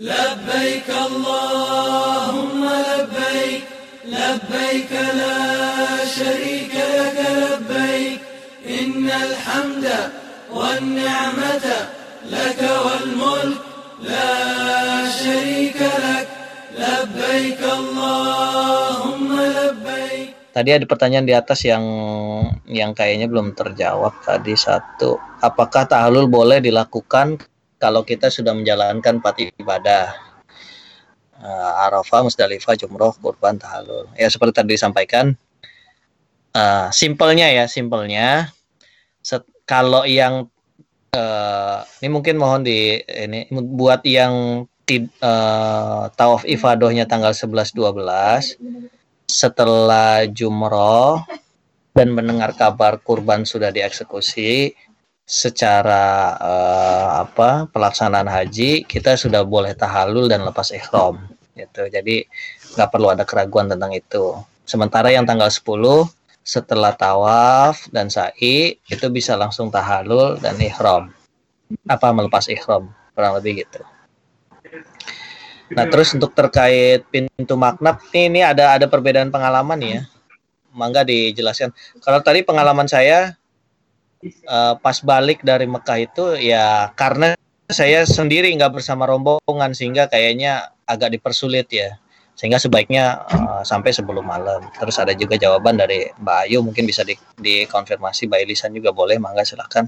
لبيك اللهم لبيك لبيك لا شريك لك لبيك إن الحمد والنعمة لك والملك لا شريك لك لبيك اللهم لبيك Tadi ada pertanyaan di atas yang yang kayaknya belum terjawab tadi satu. Apakah tahlul boleh dilakukan kalau kita sudah menjalankan empat ibadah uh, Arafah, Musdalifah, Jumroh, Kurban, Tahalul. Ya seperti tadi disampaikan, uh, simpelnya ya, simpelnya. Set, kalau yang uh, ini mungkin mohon di ini buat yang uh, tawaf ifadohnya tanggal 11 12 setelah jumroh dan mendengar kabar kurban sudah dieksekusi secara uh, apa pelaksanaan haji kita sudah boleh tahalul dan lepas ikhram gitu. Jadi nggak perlu ada keraguan tentang itu. Sementara yang tanggal 10 setelah tawaf dan sa'i itu bisa langsung tahalul dan ikhram. Apa melepas ikhram kurang lebih gitu. Nah, terus untuk terkait pintu maknab ini ada ada perbedaan pengalaman ya. Mangga dijelaskan. Kalau tadi pengalaman saya uh, pas balik dari Mekah itu ya karena saya sendiri nggak bersama rombongan sehingga kayaknya agak dipersulit ya sehingga sebaiknya uh, sampai sebelum malam terus ada juga jawaban dari Mbak Ayu mungkin bisa di, dikonfirmasi Mbak Elisan juga boleh mangga silahkan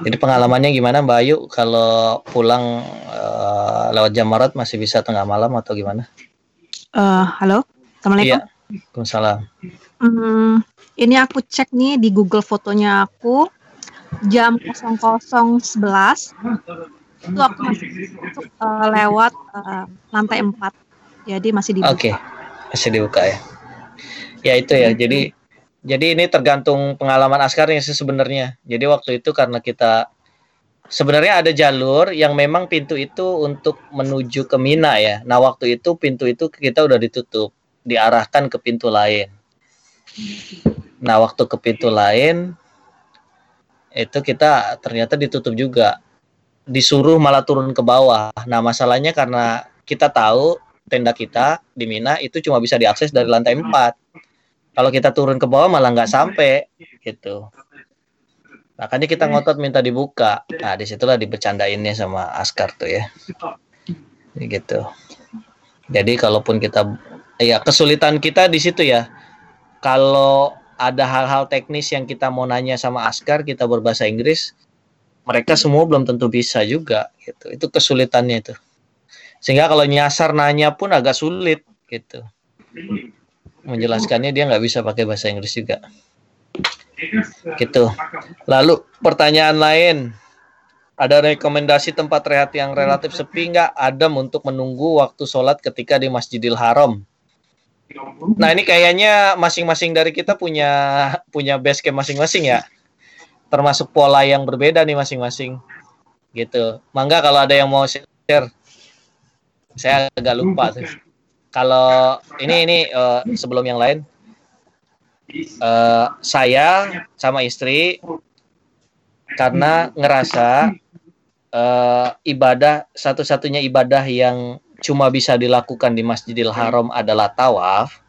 jadi pengalamannya gimana Mbak Ayu kalau pulang uh, lewat Jamarat masih bisa tengah malam atau gimana? Uh, halo, assalamualaikum. Iya. Waalaikumsalam. Hmm, ini aku cek nih di Google fotonya aku jam 00.11 itu aku masih uh, lewat uh, lantai 4 jadi masih dibuka. Oke, okay. masih dibuka ya. Ya itu ya. Jadi jadi ini tergantung pengalaman askarnya sih sebenarnya. Jadi waktu itu karena kita sebenarnya ada jalur yang memang pintu itu untuk menuju ke Mina ya. Nah waktu itu pintu itu kita udah ditutup, diarahkan ke pintu lain. Nah, waktu ke pintu lain itu kita ternyata ditutup juga. Disuruh malah turun ke bawah. Nah, masalahnya karena kita tahu tenda kita di Mina itu cuma bisa diakses dari lantai 4. Kalau kita turun ke bawah malah nggak sampai gitu. Makanya kita ngotot minta dibuka. Nah, di situlah dibercandainnya sama Askar tuh ya. Gitu. Jadi kalaupun kita ya kesulitan kita di situ ya. Kalau ada hal-hal teknis yang kita mau nanya sama Askar, kita berbahasa Inggris, mereka semua belum tentu bisa juga gitu. Itu kesulitannya itu. Sehingga kalau nyasar nanya pun agak sulit gitu. Menjelaskannya dia nggak bisa pakai bahasa Inggris juga. Gitu. Lalu pertanyaan lain, ada rekomendasi tempat rehat yang relatif sepi nggak adem untuk menunggu waktu sholat ketika di Masjidil Haram? Nah ini kayaknya masing-masing dari kita punya punya base camp masing-masing ya, termasuk pola yang berbeda nih masing-masing, gitu. Mangga kalau ada yang mau share, saya agak lupa tuh. Kalau ini ini uh, sebelum yang lain, uh, saya sama istri karena ngerasa uh, ibadah satu-satunya ibadah yang cuma bisa dilakukan di Masjidil Haram adalah tawaf,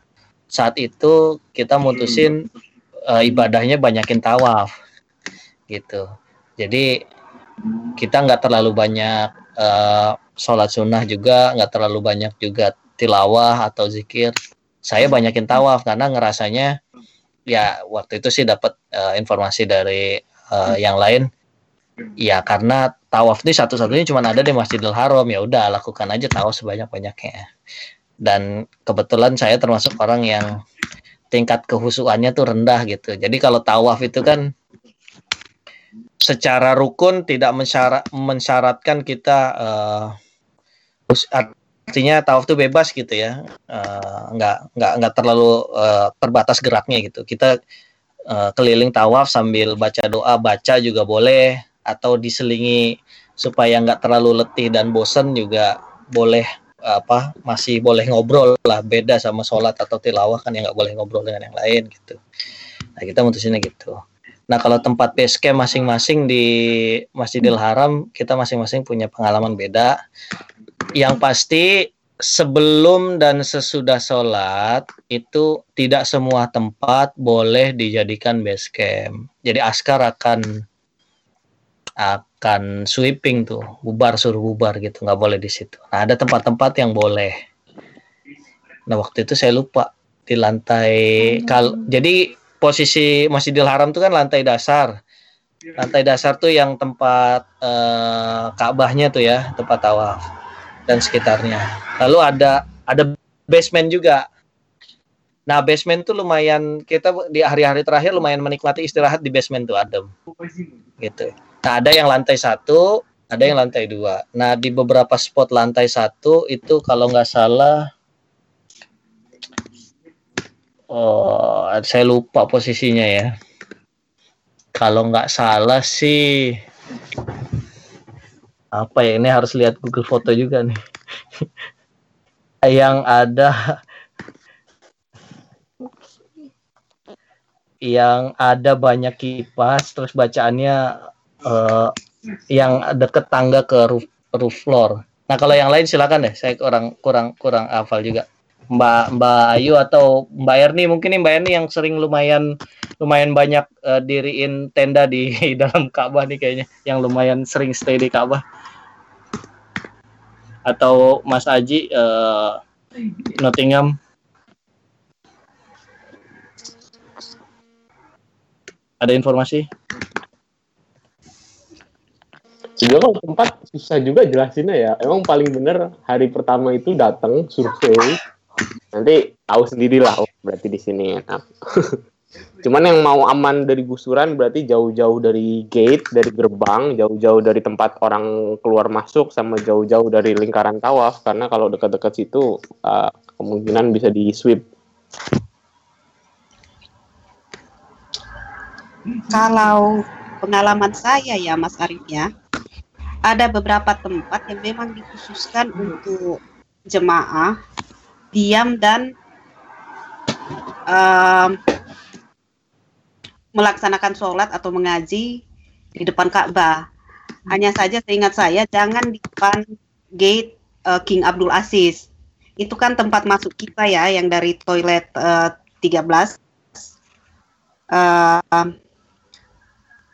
saat itu kita mutusin uh, ibadahnya banyakin tawaf, gitu. Jadi kita nggak terlalu banyak uh, sholat sunnah juga, nggak terlalu banyak juga tilawah atau zikir. Saya banyakin tawaf karena ngerasanya ya waktu itu sih dapat uh, informasi dari uh, yang lain ya karena tawaf ini satu-satunya cuma ada di Masjidil Haram. Ya udah lakukan aja tawaf sebanyak-banyaknya. Dan kebetulan saya termasuk orang yang tingkat kehusuannya tuh rendah gitu. Jadi kalau tawaf itu kan secara rukun tidak mensyarat, mensyaratkan kita uh, artinya tawaf itu bebas gitu ya. Uh, nggak nggak nggak terlalu uh, terbatas geraknya gitu. Kita uh, keliling tawaf sambil baca doa baca juga boleh atau diselingi supaya nggak terlalu letih dan bosen juga boleh apa masih boleh ngobrol lah beda sama sholat atau tilawah kan yang nggak boleh ngobrol dengan yang lain gitu nah kita mutusinnya gitu Nah, kalau tempat base masing-masing di Masjidil Haram, kita masing-masing punya pengalaman beda. Yang pasti sebelum dan sesudah sholat itu tidak semua tempat boleh dijadikan base camp. Jadi askar akan akan sweeping tuh, bubar suruh bubar gitu, nggak boleh di situ. Nah ada tempat-tempat yang boleh. Nah waktu itu saya lupa di lantai hmm. kal jadi posisi Masjidil Haram itu kan lantai dasar. Lantai dasar tuh yang tempat eh, Ka'bahnya tuh ya, tempat tawaf dan sekitarnya. Lalu ada ada basement juga. Nah, basement tuh lumayan kita di hari-hari terakhir lumayan menikmati istirahat di basement tuh adem. Gitu. Nah, ada yang lantai satu, ada yang lantai dua. Nah, di beberapa spot lantai satu itu kalau nggak salah Oh, saya lupa posisinya ya. Kalau nggak salah sih apa ya ini harus lihat Google Foto juga nih. yang ada yang ada banyak kipas terus bacaannya uh, yang deket tangga ke roof, roof floor. Nah kalau yang lain silakan deh, saya kurang kurang kurang hafal juga. Mbak Mbak Ayu atau Mbak Erni mungkin nih Mbak Erni yang sering lumayan lumayan banyak uh, diriin tenda di dalam Ka'bah nih kayaknya. Yang lumayan sering stay di Ka'bah. Atau Mas Aji uh, Nottingham. Ada informasi Sebenarnya kalau tempat susah juga jelasinnya ya. Emang paling bener hari pertama itu datang survei. Nanti tahu sendirilah oh, berarti di sini enak cuman yang mau aman dari gusuran berarti jauh-jauh dari gate dari gerbang jauh-jauh dari tempat orang keluar masuk sama jauh-jauh dari lingkaran tawaf. Karena kalau dekat-dekat situ uh, kemungkinan bisa di sweep. Kalau pengalaman saya ya Mas Arif ya ada beberapa tempat yang memang dikhususkan untuk jemaah diam dan um, melaksanakan sholat atau mengaji di depan Ka'bah. Hanya saja seingat saya jangan di depan gate uh, King Abdul Aziz. Itu kan tempat masuk kita ya yang dari toilet uh, 13. Uh,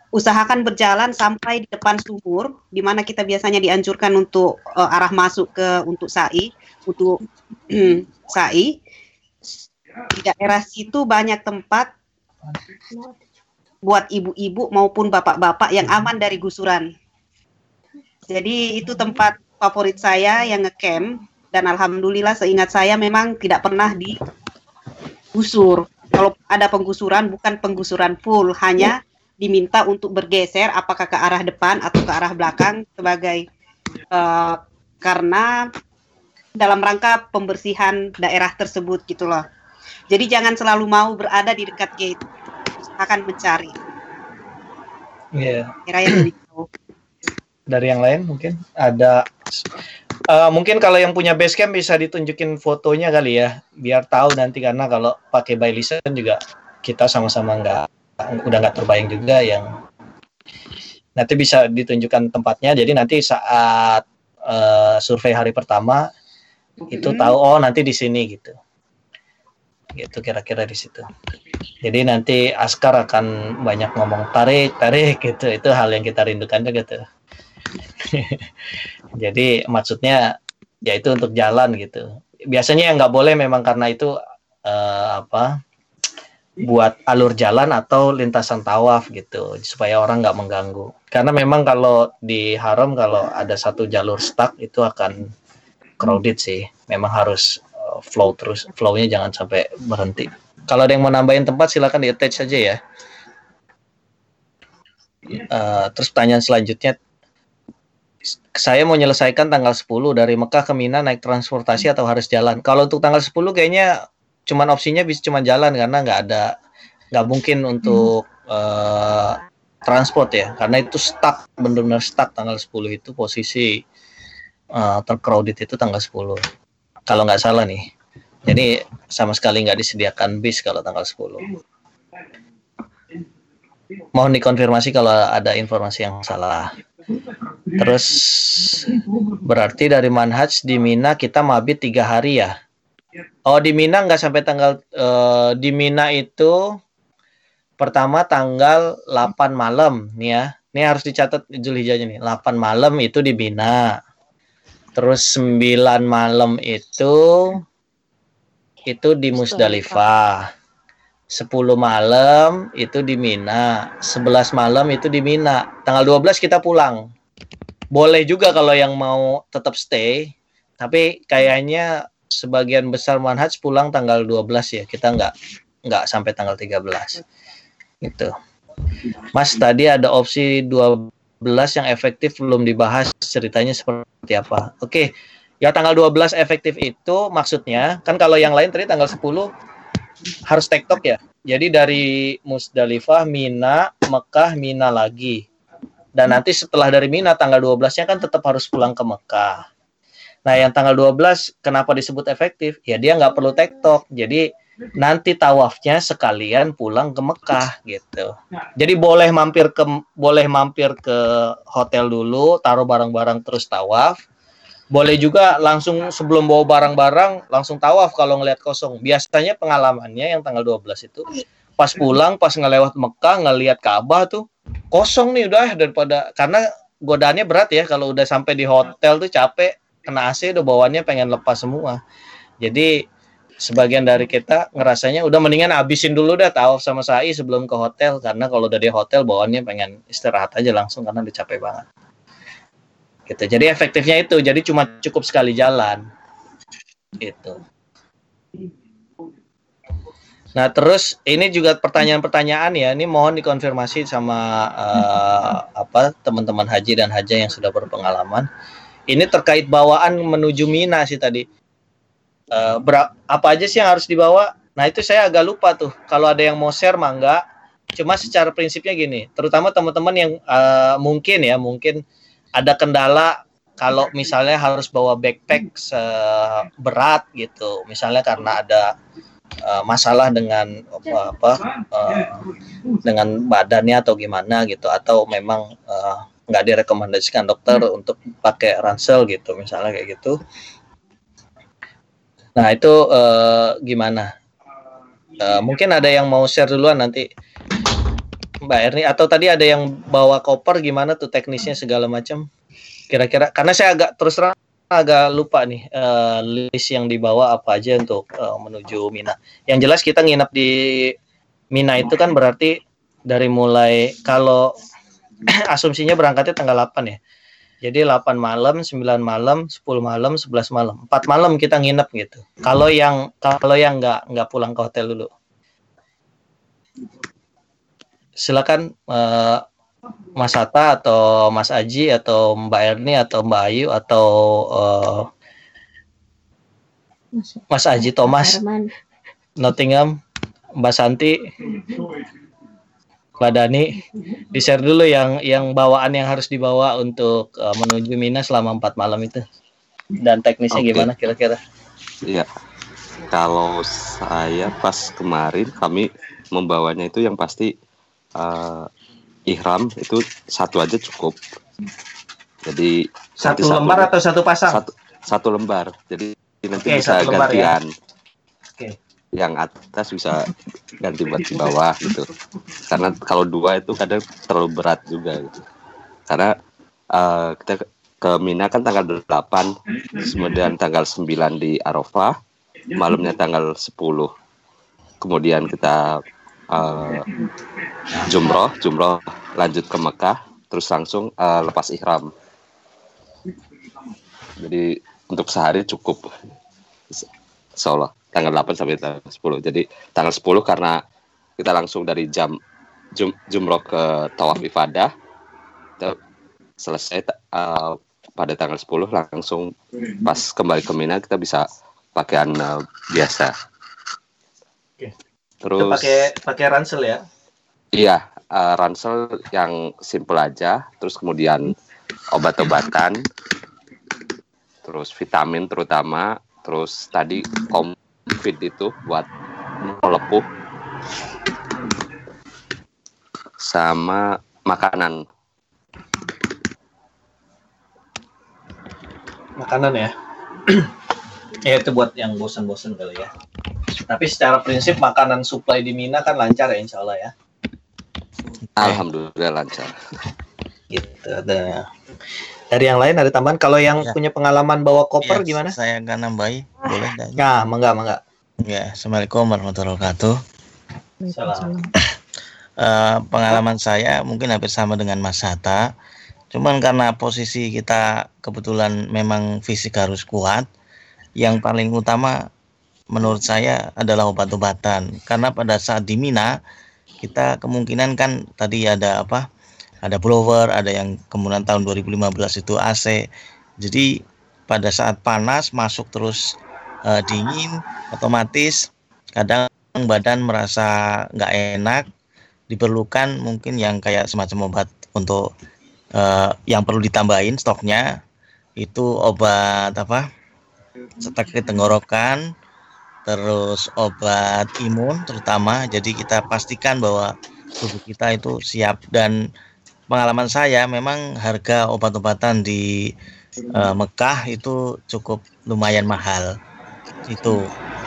usahakan berjalan sampai di depan sumur di mana kita biasanya dianjurkan untuk uh, arah masuk ke untuk sa'i untuk sa'i di daerah situ banyak tempat buat ibu-ibu maupun bapak-bapak yang aman dari gusuran. Jadi itu tempat favorit saya yang ngecamp dan alhamdulillah seingat saya memang tidak pernah digusur. Kalau ada penggusuran bukan penggusuran full, hanya diminta untuk bergeser apakah ke arah depan atau ke arah belakang sebagai uh, karena dalam rangka pembersihan daerah tersebut gitu loh. Jadi jangan selalu mau berada di dekat gate, akan mencari. Iya. Yeah. Kira yang lebih Dari yang lain mungkin ada uh, mungkin kalau yang punya base camp bisa ditunjukin fotonya kali ya, biar tahu nanti karena kalau pakai by listen juga kita sama-sama nggak udah nggak terbayang juga yang nanti bisa ditunjukkan tempatnya. Jadi nanti saat uh, survei hari pertama itu tahu oh nanti di sini gitu. Gitu kira-kira di situ. Jadi nanti Askar akan banyak ngomong tarik tarik gitu. Itu hal yang kita rindukan juga tuh jadi maksudnya ya itu untuk jalan gitu. Biasanya yang nggak boleh memang karena itu uh, apa buat alur jalan atau lintasan tawaf gitu supaya orang nggak mengganggu. Karena memang kalau di haram kalau ada satu jalur stuck itu akan crowded sih. Memang harus uh, flow terus flownya jangan sampai berhenti. Kalau ada yang mau nambahin tempat silakan di attach saja ya. Uh, terus pertanyaan selanjutnya. Saya mau menyelesaikan tanggal 10 dari Mekah ke Mina naik transportasi atau harus jalan? Kalau untuk tanggal 10 kayaknya cuman opsinya bisa cuma jalan karena nggak ada nggak mungkin untuk hmm. uh, transport ya karena itu stuck benar-benar stuck tanggal 10 itu posisi uh, tercrowded itu tanggal 10 kalau nggak salah nih jadi sama sekali nggak disediakan bis kalau tanggal 10 mohon dikonfirmasi kalau ada informasi yang salah. Terus berarti dari manhaj di Mina kita mabit tiga hari ya? Oh di Mina nggak sampai tanggal uh, di Mina itu pertama tanggal 8 malam nih ya. Ini harus dicatat Zulhijjahnya nih. 8 malam itu di Mina. Terus 9 malam itu itu di Musdalifah. 10 malam itu di Mina, 11 malam itu di Mina. Tanggal 12 kita pulang. Boleh juga kalau yang mau tetap stay, tapi kayaknya sebagian besar manhaj pulang tanggal 12 ya. Kita nggak nggak sampai tanggal 13. Gitu. Mas tadi ada opsi 12 yang efektif belum dibahas ceritanya seperti apa. Oke. Ya tanggal 12 efektif itu maksudnya kan kalau yang lain tadi tanggal 10 harus tektok ya. Jadi dari Musdalifah, Mina, Mekah, Mina lagi. Dan nanti setelah dari Mina tanggal 12-nya kan tetap harus pulang ke Mekah. Nah, yang tanggal 12 kenapa disebut efektif? Ya dia nggak perlu tektok. Jadi nanti tawafnya sekalian pulang ke Mekah gitu. Jadi boleh mampir ke boleh mampir ke hotel dulu, taruh barang-barang terus tawaf boleh juga langsung sebelum bawa barang-barang langsung tawaf kalau ngelihat kosong. Biasanya pengalamannya yang tanggal 12 itu pas pulang pas ngelewat Mekah ngelihat Ka'bah tuh kosong nih udah daripada karena godaannya berat ya kalau udah sampai di hotel tuh capek kena AC udah bawaannya pengen lepas semua. Jadi sebagian dari kita ngerasanya udah mendingan abisin dulu dah tawaf sama sa'i sebelum ke hotel. Karena kalau udah di hotel bawaannya pengen istirahat aja langsung karena udah capek banget. Gitu. Jadi efektifnya itu. Jadi cuma cukup sekali jalan. Gitu. Nah terus ini juga pertanyaan-pertanyaan ya. Ini mohon dikonfirmasi sama uh, apa teman-teman haji dan haja yang sudah berpengalaman ini terkait bawaan menuju Mina sih tadi. Uh, apa aja sih yang harus dibawa? Nah itu saya agak lupa tuh. Kalau ada yang mau share mangga cuma secara prinsipnya gini terutama teman-teman yang uh, mungkin ya mungkin ada kendala kalau misalnya harus bawa backpack berat gitu. Misalnya karena ada uh, masalah dengan apa, apa uh, dengan badannya atau gimana gitu. Atau memang uh, nggak direkomendasikan dokter hmm. untuk pakai ransel gitu misalnya kayak gitu nah itu uh, gimana uh, mungkin ada yang mau share duluan nanti Mbak Erni atau tadi ada yang bawa koper gimana tuh teknisnya segala macam kira-kira karena saya agak terus terang agak lupa nih uh, list yang dibawa apa aja untuk uh, menuju Mina. Yang jelas kita nginep di Mina itu kan berarti dari mulai kalau asumsinya berangkatnya tanggal 8 ya. Jadi 8 malam, 9 malam, 10 malam, 11 malam. 4 malam kita nginep gitu. Kalau yang kalau yang nggak nggak pulang ke hotel dulu silakan uh, Mas Hatta atau Mas Aji atau Mbak Erni atau Mbak Ayu atau uh, Mas Aji Thomas Nottingham Mbak Santi Mbak Dani di share dulu yang yang bawaan yang harus dibawa untuk uh, menuju Mina selama empat malam itu dan teknisnya okay. gimana kira-kira? Iya, kalau saya pas kemarin kami membawanya itu yang pasti uh, ihram itu satu aja cukup. Jadi satu lembar atau satu pasang? Satu, satu lembar. Jadi nanti okay, bisa ya. gantian. Ya? Yang atas bisa ganti buat di bawah gitu. Karena kalau dua itu kadang terlalu berat juga gitu. Karena uh, kita ke Mina kan tanggal 8, kemudian tanggal 9 di Arafah, malamnya tanggal 10. Kemudian kita uh, jumroh, jumroh lanjut ke Mekah, terus langsung uh, lepas ihram. Jadi untuk sehari cukup, Insya tanggal 8 sampai tanggal 10. Jadi tanggal 10 karena kita langsung dari jam jum, jumroh ke tawaf ifadah, selesai uh, pada tanggal 10 langsung pas kembali ke Mina kita bisa pakaian uh, biasa. Terus pakai pakai ransel ya? Iya, uh, ransel yang simple aja, terus kemudian obat-obatan, terus vitamin terutama, terus tadi covid itu buat melepuh. sama makanan. Makanan ya. ya itu buat yang bosan-bosan kali ya. Tapi secara prinsip makanan supply di Mina kan lancar ya insya Allah ya. Alhamdulillah lancar. Gitu. Ada. Dari yang lain ada tambahan. Kalau yang Ya. punya pengalaman bawa koper Ya, gimana? Saya akan nambahi, boleh dan Nah, mangga mangga. ya, Assalamualaikum warahmatullahi wabarakatuh. Waalaikumsalam. Eh, pengalaman saya mungkin hampir sama dengan Mas Hatta. Cuman karena posisi kita kebetulan memang fisik harus kuat, yang paling utama menurut saya adalah obat-obatan. Karena pada saat di Mina kita kemungkinan kan tadi ada apa? Ada blower, ada yang kemudian tahun 2015 itu AC. Jadi pada saat panas masuk terus eh, dingin, otomatis kadang badan merasa nggak enak, diperlukan mungkin yang kayak semacam obat untuk eh, yang perlu ditambahin stoknya. Itu obat apa? Sakit tenggorokan terus obat imun terutama. Jadi kita pastikan bahwa tubuh kita itu siap dan pengalaman saya memang harga obat-obatan di eh, Mekah itu cukup lumayan mahal. Itu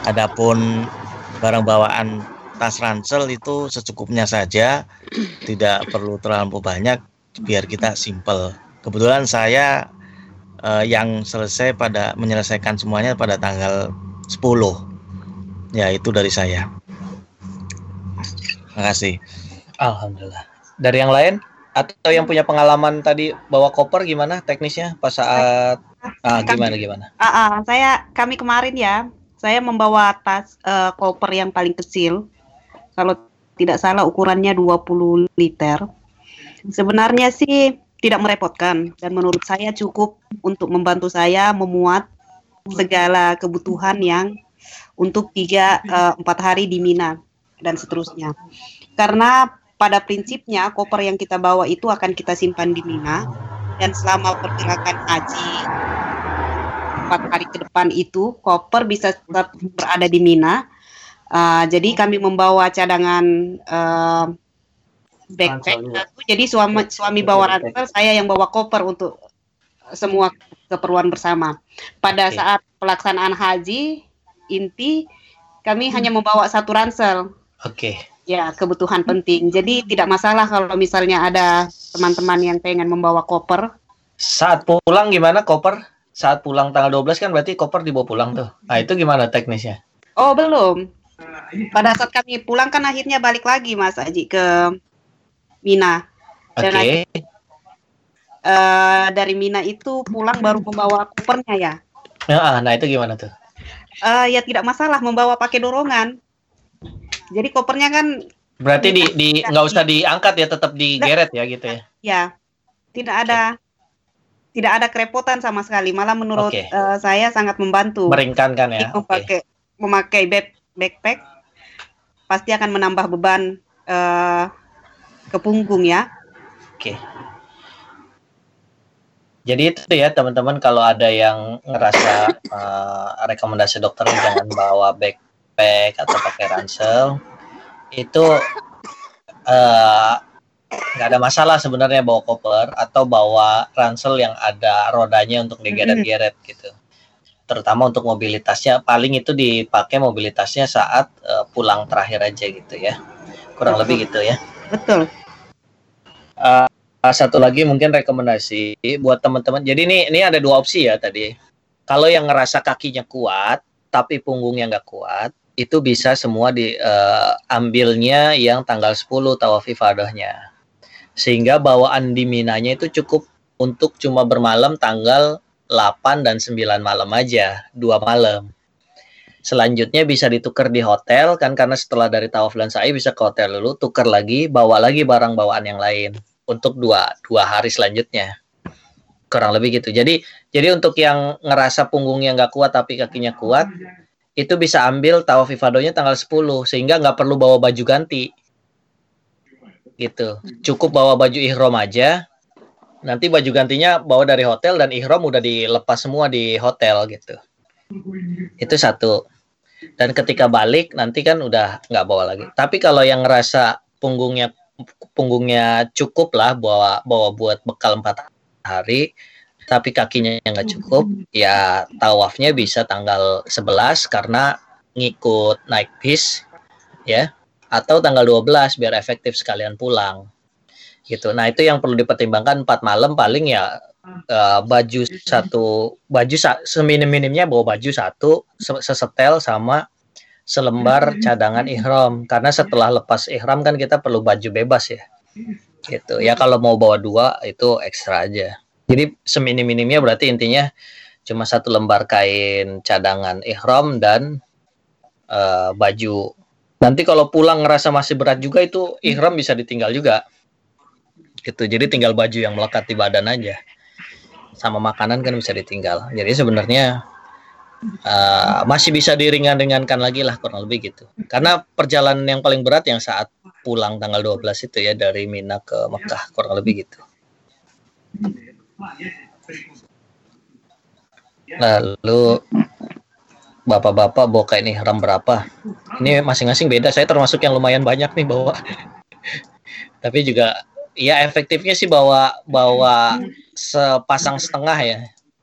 adapun barang bawaan tas ransel itu secukupnya saja tidak perlu terlalu banyak biar kita simple kebetulan saya eh, yang selesai pada menyelesaikan semuanya pada tanggal 10 ya itu dari saya. Terima kasih. Alhamdulillah. Dari yang lain atau yang punya pengalaman tadi bawa koper gimana teknisnya pas saat ah gimana gimana? Ah, ah, saya kami kemarin ya, saya membawa tas eh, koper yang paling kecil. Kalau tidak salah ukurannya 20 liter. Sebenarnya sih tidak merepotkan dan menurut saya cukup untuk membantu saya memuat segala kebutuhan yang untuk tiga eh, empat hari di Mina dan seterusnya. Karena pada prinsipnya koper yang kita bawa itu akan kita simpan di Mina dan selama pergerakan haji empat hari ke depan itu koper bisa tetap berada di Mina. Uh, jadi kami membawa cadangan uh, backpack. Juga. Jadi suami suami bawa ransel, saya yang bawa koper untuk semua keperluan bersama. Pada Oke. saat pelaksanaan haji inti kami hanya membawa satu ransel. Oke. Ya, kebutuhan penting. Jadi tidak masalah kalau misalnya ada teman-teman yang pengen membawa koper. Saat pulang gimana koper? Saat pulang tanggal 12 kan berarti koper dibawa pulang tuh. Nah, itu gimana teknisnya? Oh, belum. Pada saat kami pulang kan akhirnya balik lagi Mas Aji ke Mina. Oke. Dan lagi- Eh, dari Mina itu pulang baru membawa kopernya ya. Nah, nah, itu gimana tuh? Eh, ya tidak masalah membawa pakai dorongan. Jadi kopernya kan Berarti di di nggak usah diangkat ya, tetap digeret ya gitu ya. ya tidak ada tidak ada kerepotan sama sekali. Malah menurut Oke. eh, saya sangat membantu. Meringankan ya. Memakai memakai back- backpack pasti akan menambah beban eh, ke punggung ya. Oke. Jadi itu ya teman-teman kalau ada yang ngerasa eh, rekomendasi dokter jangan bawa backpack atau pakai ransel itu eh, nggak ada masalah sebenarnya bawa koper atau bawa ransel yang ada rodanya untuk digeret-geret gitu. Terutama untuk mobilitasnya paling itu dipakai mobilitasnya saat eh, pulang terakhir aja gitu ya. Kurang lebih gitu ya. Betul. Uh, satu lagi mungkin rekomendasi buat teman-teman. Jadi ini ini ada dua opsi ya tadi. Kalau yang ngerasa kakinya kuat tapi punggungnya nggak kuat, itu bisa semua diambilnya yang tanggal 10 tawaf ifadahnya. Sehingga bawaan di Minanya itu cukup untuk cuma bermalam tanggal 8 dan 9 malam aja, dua malam. Selanjutnya bisa ditukar di hotel kan karena setelah dari tawaf dan sa'i bisa ke hotel dulu, tukar lagi, bawa lagi barang bawaan yang lain untuk dua dua hari selanjutnya kurang lebih gitu jadi jadi untuk yang ngerasa punggungnya nggak kuat tapi kakinya kuat itu bisa ambil tawaf ifadohnya tanggal 10 sehingga nggak perlu bawa baju ganti. Gitu. Cukup bawa baju ihrom aja. Nanti baju gantinya bawa dari hotel dan ihrom udah dilepas semua di hotel gitu. Itu satu. Dan ketika balik nanti kan udah nggak bawa lagi. Tapi kalau yang ngerasa punggungnya punggungnya cukup lah bawa bawa buat bekal empat hari tapi kakinya nggak cukup ya tawafnya bisa tanggal 11 karena ngikut naik bis ya. Atau tanggal 12 biar efektif sekalian pulang gitu. Nah itu yang perlu dipertimbangkan empat malam paling ya uh, baju satu baju seminim-minimnya bawa baju satu sesetel sama selembar cadangan ihram. Karena setelah lepas ihram kan kita perlu baju bebas ya gitu. Ya kalau mau bawa dua itu ekstra aja jadi seminim-minimnya berarti intinya cuma satu lembar kain cadangan ihram dan uh, baju nanti kalau pulang ngerasa masih berat juga itu ihram bisa ditinggal juga gitu jadi tinggal baju yang melekat di badan aja sama makanan kan bisa ditinggal. Jadi sebenarnya uh, masih bisa diringan-ringankan lagi lah kurang lebih gitu. Karena perjalanan yang paling berat yang saat pulang tanggal 12 itu ya dari Mina ke Mekah kurang lebih gitu. Lalu bapak-bapak bawa kain ihram berapa? Ini masing-masing beda. Saya termasuk yang lumayan banyak nih bawa. Tapi juga ya efektifnya sih bawa bawa sepasang setengah ya.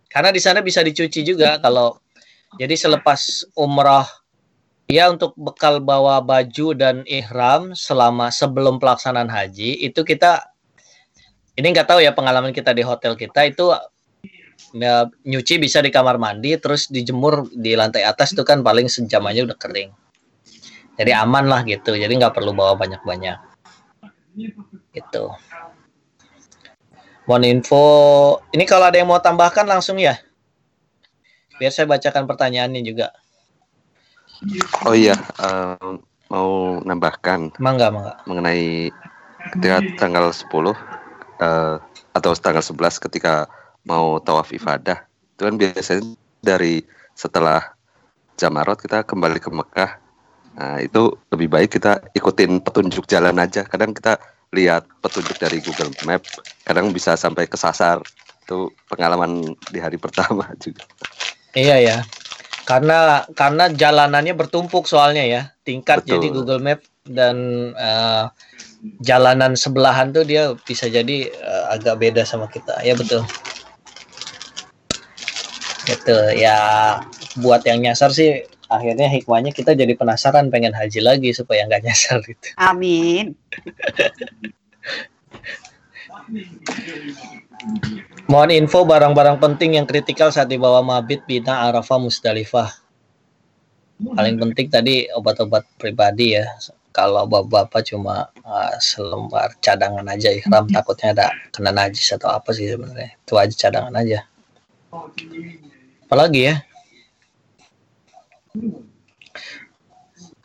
Karena di sana bisa dicuci juga kalau jadi selepas umroh ya untuk bekal bawa baju dan ihram selama sebelum pelaksanaan haji itu kita ini nggak tahu ya pengalaman kita di hotel kita itu ya, nyuci bisa di kamar mandi terus dijemur di lantai atas itu kan paling sejam aja udah kering. Jadi aman lah gitu jadi nggak perlu bawa banyak-banyak. Gitu. Mohon info ini kalau ada yang mau tambahkan langsung ya? Biar saya bacakan pertanyaannya juga. Oh iya um, mau nambahkan mangga mangga. mengenai ketika tanggal 10 uh, atau tanggal 11 ketika mau tawaf ifadah. Itu kan biasanya dari setelah Jamarot kita kembali ke Mekah. Nah itu lebih baik kita ikutin petunjuk jalan aja. Kadang kita lihat petunjuk dari Google Map kadang bisa sampai kesasar itu pengalaman di hari pertama juga. Iya ya. Karena karena jalanannya bertumpuk soalnya ya. Tingkat Betul. jadi Google Map dan uh, jalanan sebelahan tuh dia bisa jadi uh, agak beda sama kita ya betul itu ya buat yang nyasar sih akhirnya hikmahnya kita jadi penasaran pengen haji lagi supaya nggak nyasar gitu. Amin. Mohon info barang-barang penting yang kritikal saat dibawa mabit bina Arafah Musdalifah. Paling penting tadi obat-obat pribadi ya. Kalau bapak-bapak cuma uh, selembar cadangan aja ihram takutnya ada kena najis atau apa sih sebenarnya. Itu aja cadangan aja. Apalagi ya?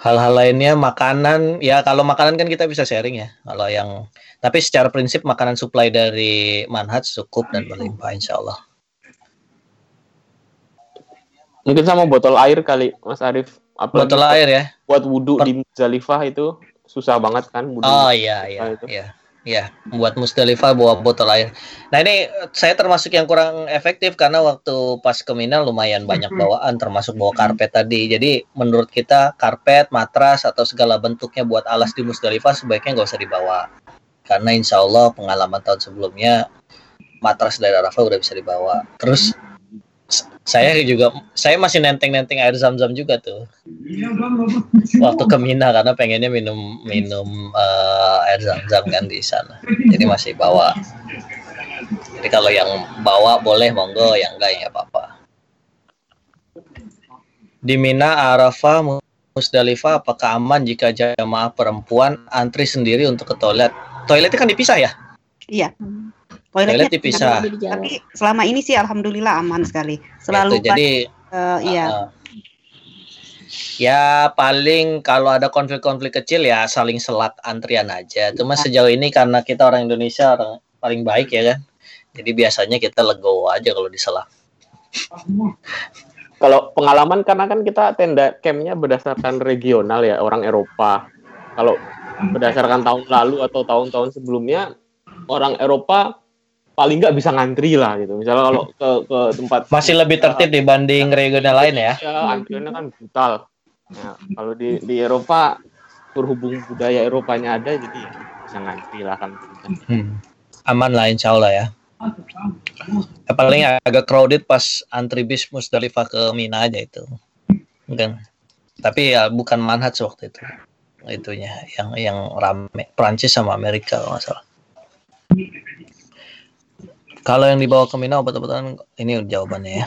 hal-hal lainnya makanan ya kalau makanan kan kita bisa sharing ya kalau yang tapi secara prinsip makanan supply dari manhaj cukup dan berlimpah insya Allah mungkin sama botol air kali Mas Arif Apalagi botol air ya buat wudhu di Zalifah itu susah banget kan wudhu oh iya iya itu. iya ya membuat Musdalifah bawa botol air. Nah ini saya termasuk yang kurang efektif karena waktu pas ke Mina lumayan banyak bawaan termasuk bawa karpet tadi. Jadi menurut kita karpet, matras atau segala bentuknya buat alas di Musdalifah sebaiknya nggak usah dibawa. Karena insya Allah pengalaman tahun sebelumnya matras dari Arafah udah bisa dibawa. Terus saya juga saya masih nenteng-nenteng air zam-zam juga tuh. Waktu ke Mina karena pengennya minum minum uh, air zam-zam kan di sana. Jadi masih bawa. Jadi kalau yang bawa boleh monggo. Yang enggak ya apa-apa. Di Mina Arafah Musdalifah apakah aman jika jamaah perempuan antri sendiri untuk ke toilet? Toiletnya kan dipisah ya? Iya toiletnya toilet dipisah. Tapi selama ini sih alhamdulillah aman sekali. Selalu gitu, jadi uh, iya. Uh, ya paling kalau ada konflik-konflik kecil ya saling selak antrian aja. Cuma iya. sejauh ini karena kita orang Indonesia orang paling baik ya kan. Jadi biasanya kita legowo aja kalau diselak. Kalau pengalaman karena kan kita tenda campnya berdasarkan regional ya orang Eropa. Kalau berdasarkan tahun lalu atau tahun-tahun sebelumnya orang Eropa paling nggak bisa ngantri lah gitu. Misalnya kalau ke ke tempat masih lebih tertib ya, dibanding regional lain ya. Ya, antriannya kan brutal. Ya, kalau di di Eropa berhubung budaya Eropanya ada jadi ya bisa ngantri lah kan Hmm. Aman lah insya Allah ya. Ya, paling agak crowded pas antri bis Musdalifah ke Mina aja itu. Enggak. Tapi ya bukan manhaj waktu itu. Itunya yang yang rame Prancis sama Amerika kalau nggak salah. Kalau yang dibawa ke Mina obat-obatan ini jawabannya ya.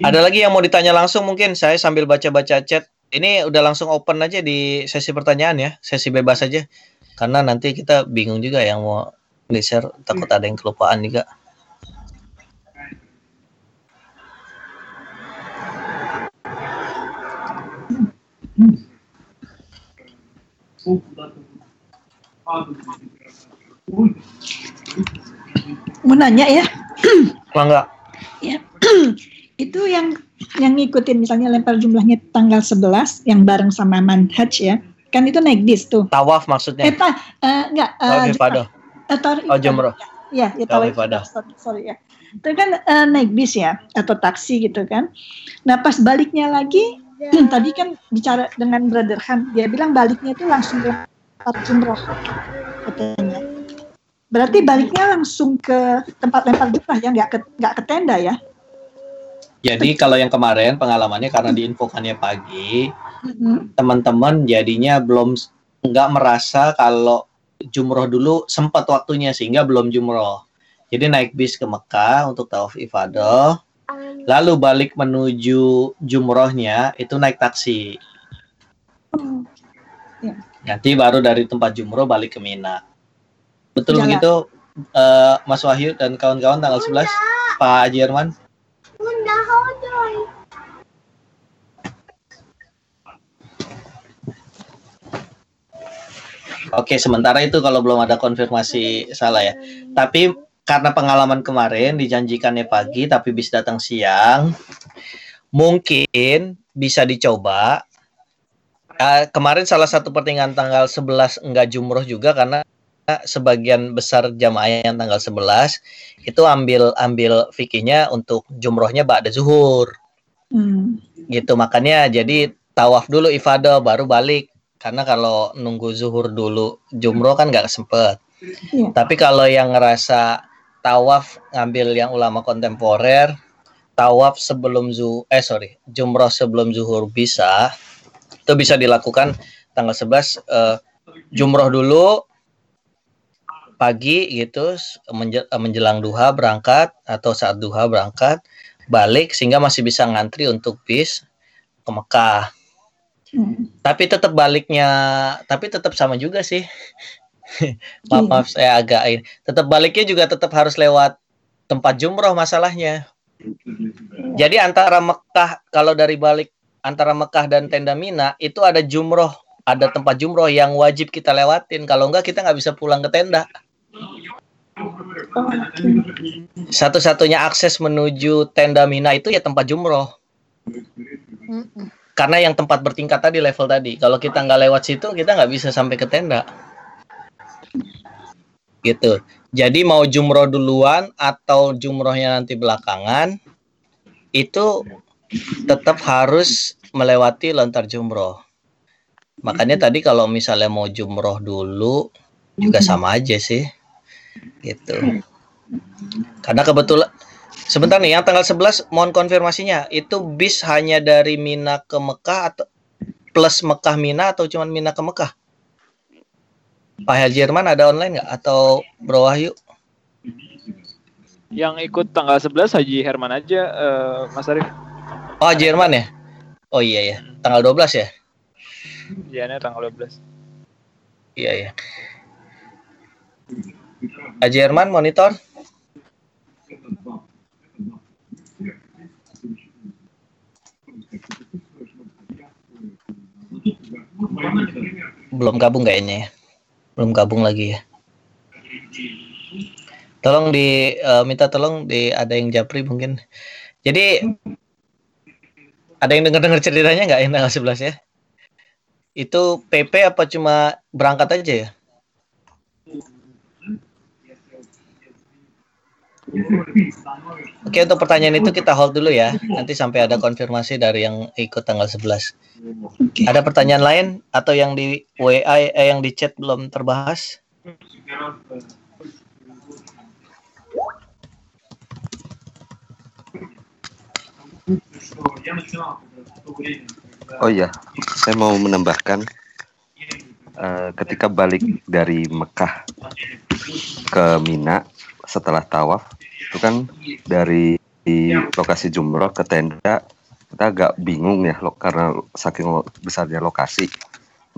Ada lagi yang mau ditanya langsung mungkin saya sambil baca-baca chat. Ini udah langsung open aja di sesi pertanyaan ya, sesi bebas aja. Karena nanti kita bingung juga yang mau di-share takut ada yang kelupaan juga. Mau nanya ya, Enggak. ya. itu yang yang ngikutin misalnya lempar jumlahnya tanggal 11 yang bareng sama manhaj ya. Kan itu naik bis tuh. Tawaf Eh, maksudnya. ta, eh, enggak, Tawaf ifadah. eh, tar- Oh, jumroh. Ya, ya Tawaf tawaf. Sorry, sorry ya. Itu kan eh, naik bis ya atau taksi gitu kan. Nah, pas baliknya lagi tadi kan bicara dengan Brother Han, dia bilang baliknya itu langsung lempar jumroh katanya. Berarti baliknya langsung ke tempat lempar jumrah ya, nggak ke nggak ke tenda ya? Jadi kalau yang kemarin pengalamannya karena diinfokannya pagi, Mhm. teman-teman jadinya belum nggak merasa kalau jumroh dulu sempat waktunya sehingga belum jumroh. Jadi naik bis ke Mekah untuk tawaf ifadah, lalu balik menuju jumrohnya itu naik taksi. Oh, Nanti baru dari tempat jumroh balik ke Mina. Betul Jalan. begitu eh, Mas Wahyu dan kawan-kawan tanggal 11 Pak Jerman? Oke, sementara itu kalau belum ada konfirmasi salah ya. Tapi karena pengalaman kemarin dijanjikannya pagi tapi bis datang siang, mungkin bisa dicoba. Eh, kemarin salah satu pertandingan tanggal 11 enggak jumroh juga karena sebagian besar jamaah yang tanggal 11 itu ambil ambil fikihnya untuk jumrohnya ba'da zuhur Hmm. gitu makanya jadi tawaf dulu ifadah baru balik karena kalau nunggu zuhur dulu jumroh kan nggak sempet Iya. tapi kalau yang ngerasa tawaf ngambil yang ulama kontemporer tawaf sebelum zu eh sorry jumroh sebelum zuhur bisa itu bisa dilakukan tanggal 11 eh, jumroh dulu pagi gitu eh, menjelang duha berangkat atau saat duha berangkat balik sehingga masih bisa ngantri untuk bis ke Mekah. Hmm. Tapi tetap baliknya, tapi tetap sama juga sih. maaf, maaf saya agak ini. Tetap baliknya juga tetap harus lewat tempat jumroh masalahnya. Jadi antara Mekah kalau dari balik antara Mekah dan tenda Mina itu ada jumroh, ada tempat jumroh yang wajib kita lewatin. Kalau enggak kita nggak bisa pulang ke tenda. Satu-satunya akses menuju tenda Mina itu ya tempat jumroh. Karena yang tempat bertingkat tadi level tadi. Kalau kita nggak lewat situ kita nggak bisa sampai ke tenda. Gitu. Jadi mau jumroh duluan atau jumrohnya nanti belakangan itu tetap harus melewati lontar jumroh. Makanya tadi kalau misalnya mau jumroh dulu juga sama aja sih. Gitu. Karena kebetulan sebentar nih yang tanggal 11 mohon konfirmasinya itu bis hanya dari Mina ke Mekah atau plus Mekah Mina atau cuma Mina ke Mekah? Pak Haji Jerman ada online nggak atau Bro Wahyu? Yang ikut tanggal 11 Haji Herman aja, eh, Mas Arif. Oh Haji Jerman ya? Oh iya ya, tanggal 12 ya? Iya, tanggal 12. Iya ya. Haji Herman monitor? Belum gabung kayaknya ya. Belum gabung lagi ya. Tolong di eh, minta tolong di ada yang japri mungkin. Jadi ada yang dengar-dengar ceritanya nggak yang tanggal 11 ya? Itu PP apa cuma berangkat aja ya? Oke, untuk pertanyaan itu kita hold dulu ya. Nanti sampai ada konfirmasi dari yang ikut tanggal 11. Ada pertanyaan lain atau yang di WA eh, yang di chat belum terbahas? Oh iya, saya mau menambahkan uh, ketika balik dari Mekah ke Mina setelah tawaf itu kan dari lokasi jumroh ke tenda kita agak bingung ya lo, karena saking besarnya lokasi.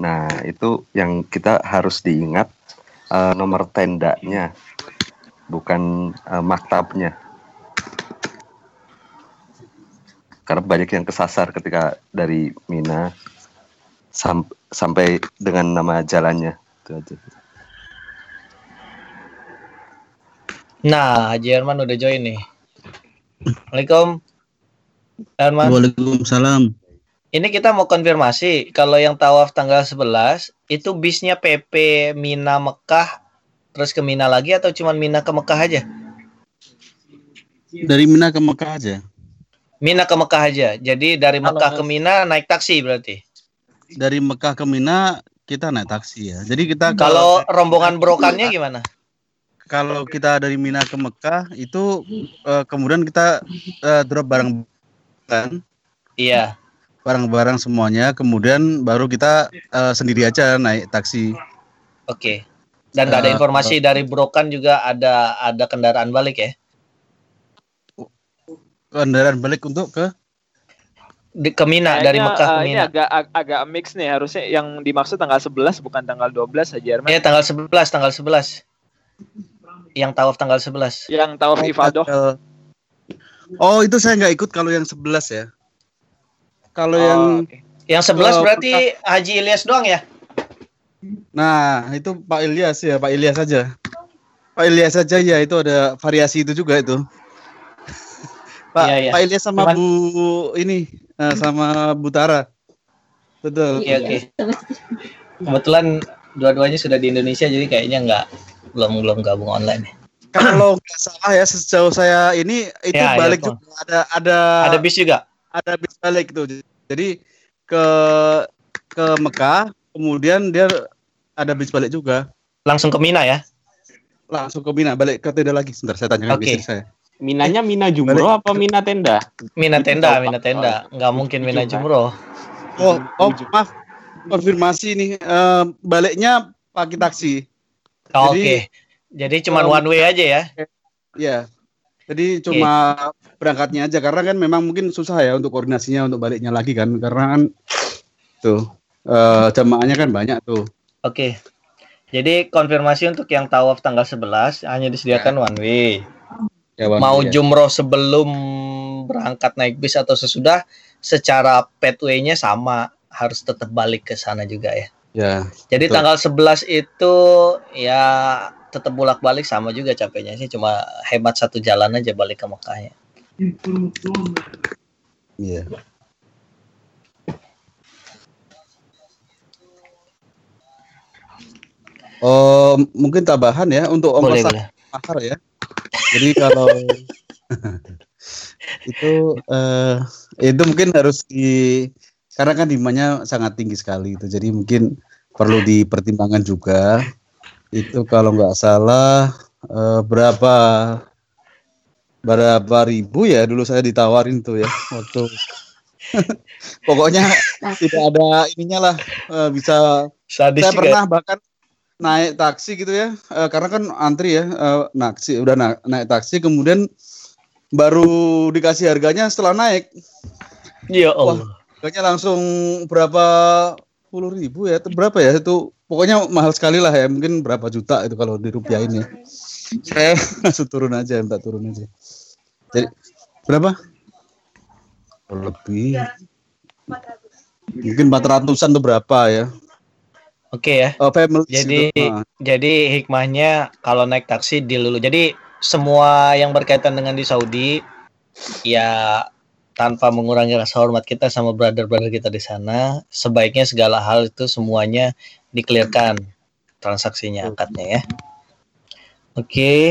Nah itu yang kita harus diingat uh, nomor tendanya bukan uh, maktabnya karena banyak yang kesasar ketika dari Mina sam sampai dengan nama jalannya itu aja. Nah, Haji Herman udah join nih. Assalamualaikum. Herman. Waalaikumsalam. Ini kita mau konfirmasi kalau yang tawaf tanggal 11 itu bisnya PP Mina Mekah terus ke Mina lagi atau cuma Mina ke Mekah aja? Dari Mina ke Mekah aja. Mina ke Mekah aja. Jadi dari Mekah ke Mina naik taksi berarti. Dari Mekah ke Mina kita naik taksi ya. Jadi kita kalau, rombongan brokannya gimana? Kalau kita dari Mina ke Mekah itu uh, kemudian kita uh, drop barang kan? Iya. Barang-barang semuanya, kemudian baru kita uh, sendiri aja naik taksi. Oke. Okay. Dan uh, ada informasi uh, dari brokan juga ada ada kendaraan balik ya? kendaraan balik untuk ke di ke Mina dari Mekah ke uh, Mina. Ini agak ag agak mix nih harusnya yang dimaksud tanggal 11 bukan tanggal 12 aja Herman. Iya, tanggal 11, tanggal 11. Yang tawaf tanggal 11. Yang tawaf oh, ifadah. Oh, itu saya nggak ikut kalau yang 11 ya. Kalau oh, yang okay. yang 11 uh, berarti Haji Ilyas doang ya? Nah, itu Pak Ilyas ya, Pak Ilyas saja. Pak Ilyas saja ya, itu ada variasi itu juga itu. Pak ya, ya. Pak Ilyas sama Cuman... Bu ini uh, sama Bu Tara. Betul. Iya, oke. Okay. Kebetulan dua-duanya sudah di Indonesia jadi kayaknya nggak belum belum gabung online. Kalau nggak salah ya sejauh saya ini itu ya, balik ya, juga ada ada ada bis juga. Ada bis balik tuh. Jadi ke ke Mekah, kemudian dia ada bis balik juga. Langsung ke Mina ya? Langsung ke Mina, balik ke Tenda lagi. Sebentar saya tanya okay. saya. Minanya Mina Jumroh apa Mina Tenda? Mina Tenda, Mina Tenda. Nggak mungkin Mina Jumroh. Oh, oh maaf. Konfirmasi nih, uh, baliknya pakai taksi. Oh, Oke. Okay. Jadi cuma um, one way aja ya? Iya. Jadi cuma okay. berangkatnya aja karena kan memang mungkin susah ya untuk koordinasinya untuk baliknya lagi kan karena kan tuh uh, jamaahnya kan banyak tuh. Oke. Okay. Jadi konfirmasi untuk yang tawaf tanggal 11 hanya disediakan ya. one way ya, mau ya. jumroh sebelum berangkat naik bis atau sesudah secara pathway-nya sama harus tetap balik ke sana juga ya. Ya. Jadi betul. tanggal 11 itu ya tetap bolak-balik sama juga capeknya sih cuma hemat satu jalan aja balik ke Mekah ya. Iya. Oh, mungkin tambahan ya untuk ongkos mahar ya. Jadi kalau itu uh, itu mungkin harus di karena kan demandnya sangat tinggi sekali itu jadi mungkin perlu dipertimbangkan juga. Itu kalau nggak salah uh, berapa berapa ribu ya dulu saya ditawarin tuh ya waktu. Pokoknya tidak ada ininya lah uh, bisa. Sadis saya pernah bahkan naik taksi gitu ya uh, karena kan antri ya uh, naksi udah na naik taksi kemudian baru dikasih harganya setelah naik. Ya Allah. Wah, harganya langsung berapa puluh ribu ya berapa ya itu pokoknya mahal sekali lah ya mungkin berapa juta itu kalau dirupiahin ya saya langsung turun aja minta turun aja jadi berapa lebih mungkin empat ratusan tuh berapa ya Oke okay ya. Oh, family jadi gitu. jadi hikmahnya kalau naik taksi di dulu. Jadi semua yang berkaitan dengan di Saudi ya tanpa mengurangi rasa hormat kita sama brother-brother kita di sana, sebaiknya segala hal itu semuanya dikelirkan transaksinya akadnya ya. Oke. Okay.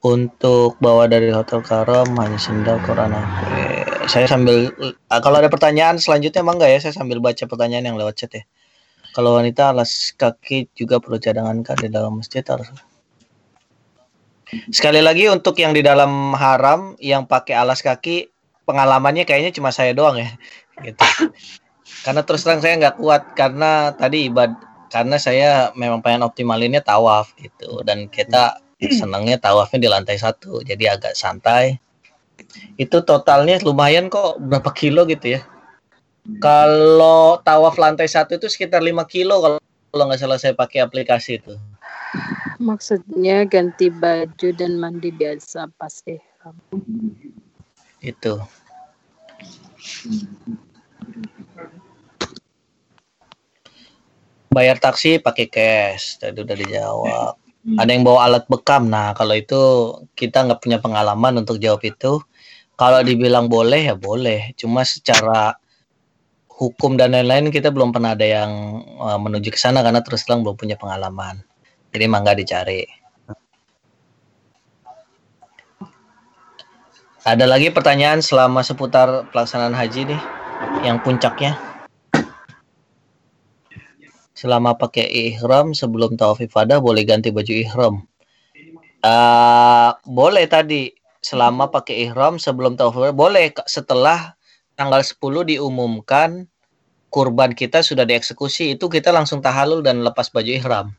Untuk bawa dari Hotel Karam hanya sendal Quran Oke. Saya sambil ah, kalau ada pertanyaan selanjutnya emang enggak ya? Saya sambil baca pertanyaan yang lewat chat ya. Kalau wanita alas kaki juga perlu cadangan kan di dalam masjid harus. Sekali lagi untuk yang di dalam haram yang pakai alas kaki pengalamannya kayaknya cuma saya doang ya. Gitu. Karena terus terang saya nggak kuat karena tadi ibad karena saya memang pengen optimalinnya tawaf gitu dan kita senangnya tawafnya di lantai satu jadi agak santai itu totalnya lumayan kok berapa kilo gitu ya kalau tawaf lantai satu itu sekitar 5 kilo kalau kalau nggak salah saya pakai aplikasi itu Maksudnya ganti baju dan mandi biasa pas ihram. itu. Bayar taksi pakai cash. Tadi udah dijawab. Ada yang bawa alat bekam. Nah kalau itu kita nggak punya pengalaman untuk jawab itu. Kalau dibilang boleh ya boleh. Cuma secara hukum dan lain-lain kita belum pernah ada yang uh, menuju ke sana karena terus terang belum punya pengalaman jadi mangga dicari ada lagi pertanyaan selama seputar pelaksanaan haji nih yang puncaknya selama pakai ihram sebelum tawaf ifadah boleh ganti baju ihram. Uh, boleh tadi selama pakai ihram sebelum tawaf ifadah boleh setelah tanggal 10 diumumkan kurban kita sudah dieksekusi itu kita langsung tahalul dan lepas baju ihram.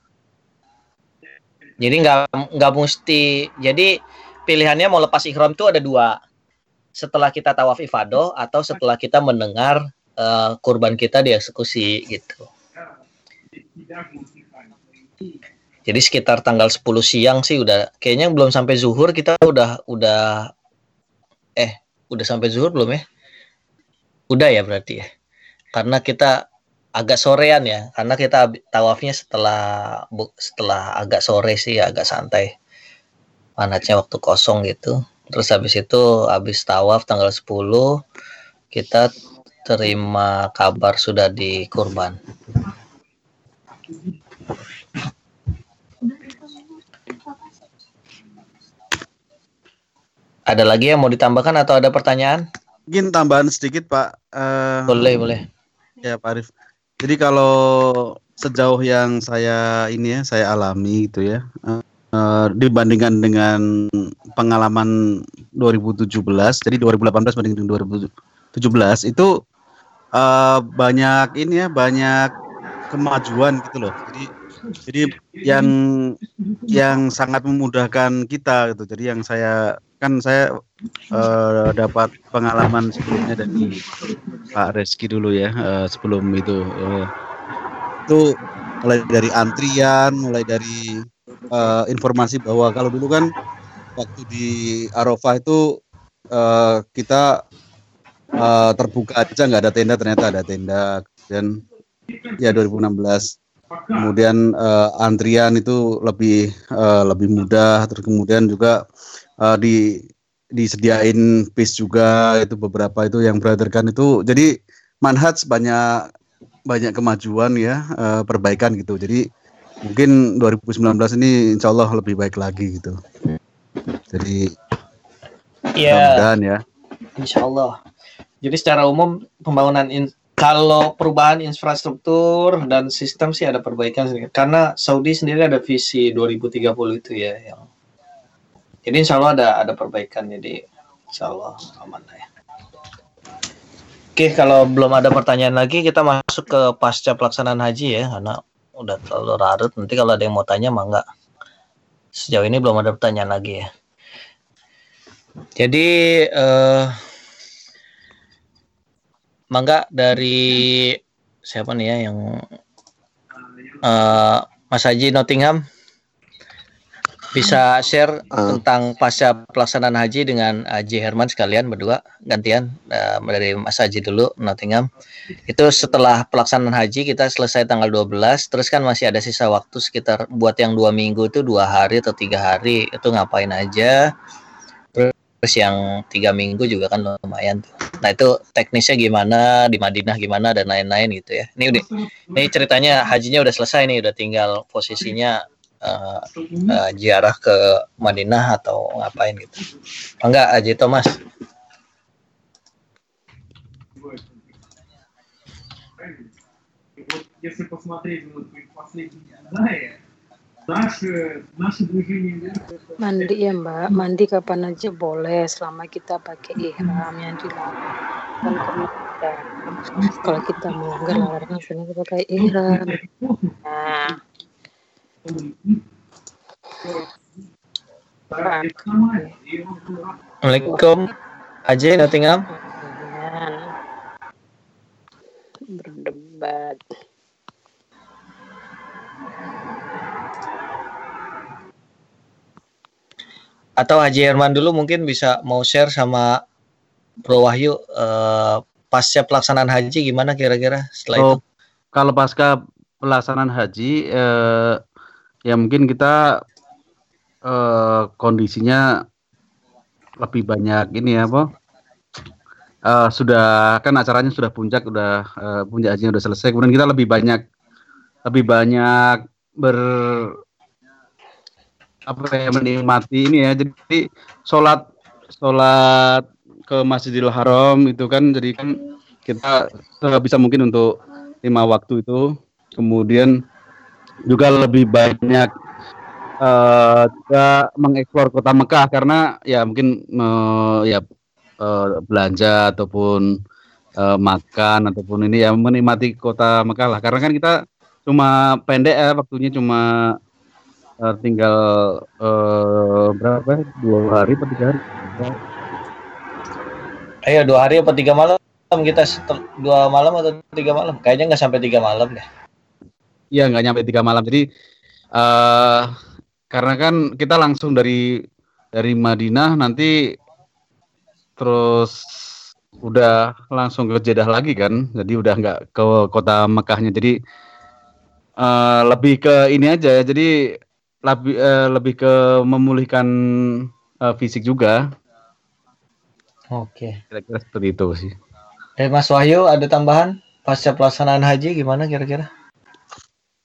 Jadi nggak nggak mesti jadi pilihannya mau lepas ihram itu ada dua setelah kita tawaf ifadah atau setelah kita mendengar uh, kurban kita dieksekusi gitu. Jadi sekitar tanggal 10 siang sih udah kayaknya belum sampai zuhur kita udah udah eh udah sampai zuhur belum ya? Udah ya berarti ya. Karena kita agak sorean ya, karena kita tawafnya setelah setelah agak sore sih agak santai. Panasnya waktu kosong gitu. Terus habis itu habis tawaf tanggal 10 kita terima kabar sudah di kurban. Ada lagi yang mau ditambahkan atau ada pertanyaan? Mungkin tambahan sedikit Pak. Uh, boleh boleh. Ya Pak Arif. Jadi kalau sejauh yang saya ini ya saya alami gitu ya uh, dibandingkan dengan pengalaman 2017 jadi 2018 banding dengan 2017 itu uh, banyak ini ya banyak kemajuan gitu loh. Jadi jadi yang yang sangat memudahkan kita gitu. Jadi yang saya kan saya uh, dapat pengalaman sebelumnya dari Pak Reski dulu ya uh, sebelum itu uh, itu mulai dari antrian, mulai dari uh, informasi bahwa kalau dulu kan waktu di Arafah itu uh, kita uh, terbuka aja nggak ada tenda ternyata ada tenda dan ya 2016 kemudian uh, antrian itu lebih uh, lebih mudah. Terus kemudian juga uh, di disediain bis juga itu beberapa itu yang kan itu. Jadi manhaj banyak banyak kemajuan ya uh, perbaikan gitu. Jadi mungkin 2019 ini insya Allah lebih baik lagi gitu. Jadi ya, ya. Insya Allah. Jadi secara umum pembangunan in, kalau perubahan infrastruktur dan sistem sih ada perbaikan karena Saudi sendiri ada visi 2030 itu ya yang jadi insya Allah ada ada perbaikan jadi insya Allah aman ya. Oke kalau belum ada pertanyaan lagi kita masuk ke pasca pelaksanaan haji ya karena udah terlalu larut nanti kalau ada yang mau tanya mah enggak sejauh ini belum ada pertanyaan lagi ya. Jadi uh, Mangga dari siapa nih ya yang uh, Mas Haji Nottingham bisa share uh. tentang pasca pelaksanaan haji dengan Haji Herman sekalian berdua gantian uh, dari Mas Haji dulu Nottingham itu setelah pelaksanaan haji kita selesai tanggal 12 terus kan masih ada sisa waktu sekitar buat yang dua minggu itu dua hari atau tiga hari itu ngapain aja terus yang tiga minggu juga kan lumayan tuh. Nah itu teknisnya gimana di Madinah gimana dan lain-lain gitu ya. Ini udah, ini ceritanya hajinya udah selesai nih, udah tinggal posisinya uh, uh, ziarah ke Madinah atau ngapain gitu. Enggak, Haji Thomas. Если посмотреть вот последние данные, Mandi ya Mbak, mandi kapan aja boleh selama kita pakai ihram yang dilakukan Kalau kita mau nggak larang, kita pakai ihram. Nah. Assalamualaikum. Aji Nottingham. Iya. Berdebat. Atau Haji Herman dulu mungkin bisa mau share sama Bro Wahyu eh, pasca pelaksanaan haji gimana kira-kira setelah Oh, itu? kalau pasca pelaksanaan haji, eh, ya mungkin kita eh, kondisinya lebih banyak ini ya? Eh, sudah kan acaranya sudah puncak, udah eh, puncak hajinya udah selesai. Kemudian kita lebih banyak, lebih banyak ber apa ya menikmati ini ya. Jadi sholat sholat ke Masjidil Haram itu kan jadi kan kita bisa mungkin untuk lima waktu itu kemudian juga lebih banyak juga mengeksplor kota Mekah karena ya mungkin eh, ya eh, belanja ataupun eh, makan ataupun ini ya menikmati kota Mekah lah karena kan kita cuma pendek ya waktunya cuma eh, tinggal eh, berapa ya? dua hari atau tiga hari Ayo dua hari apa tiga malam kita dua malam atau tiga malam? Kayaknya nggak sampai tiga malam deh. Iya nggak nyampe tiga malam. Jadi eh karena kan kita langsung dari dari Madinah nanti terus udah langsung ke Jeddah lagi kan. Jadi udah nggak ke kota Mekahnya. Jadi eh lebih ke ini aja. ya. Jadi lebih eh, lebih ke memulihkan eh, fisik juga. Oke. Kira-kira seperti itu sih. Eh Mas Wahyu ada tambahan pasca pelaksanaan haji gimana kira-kira?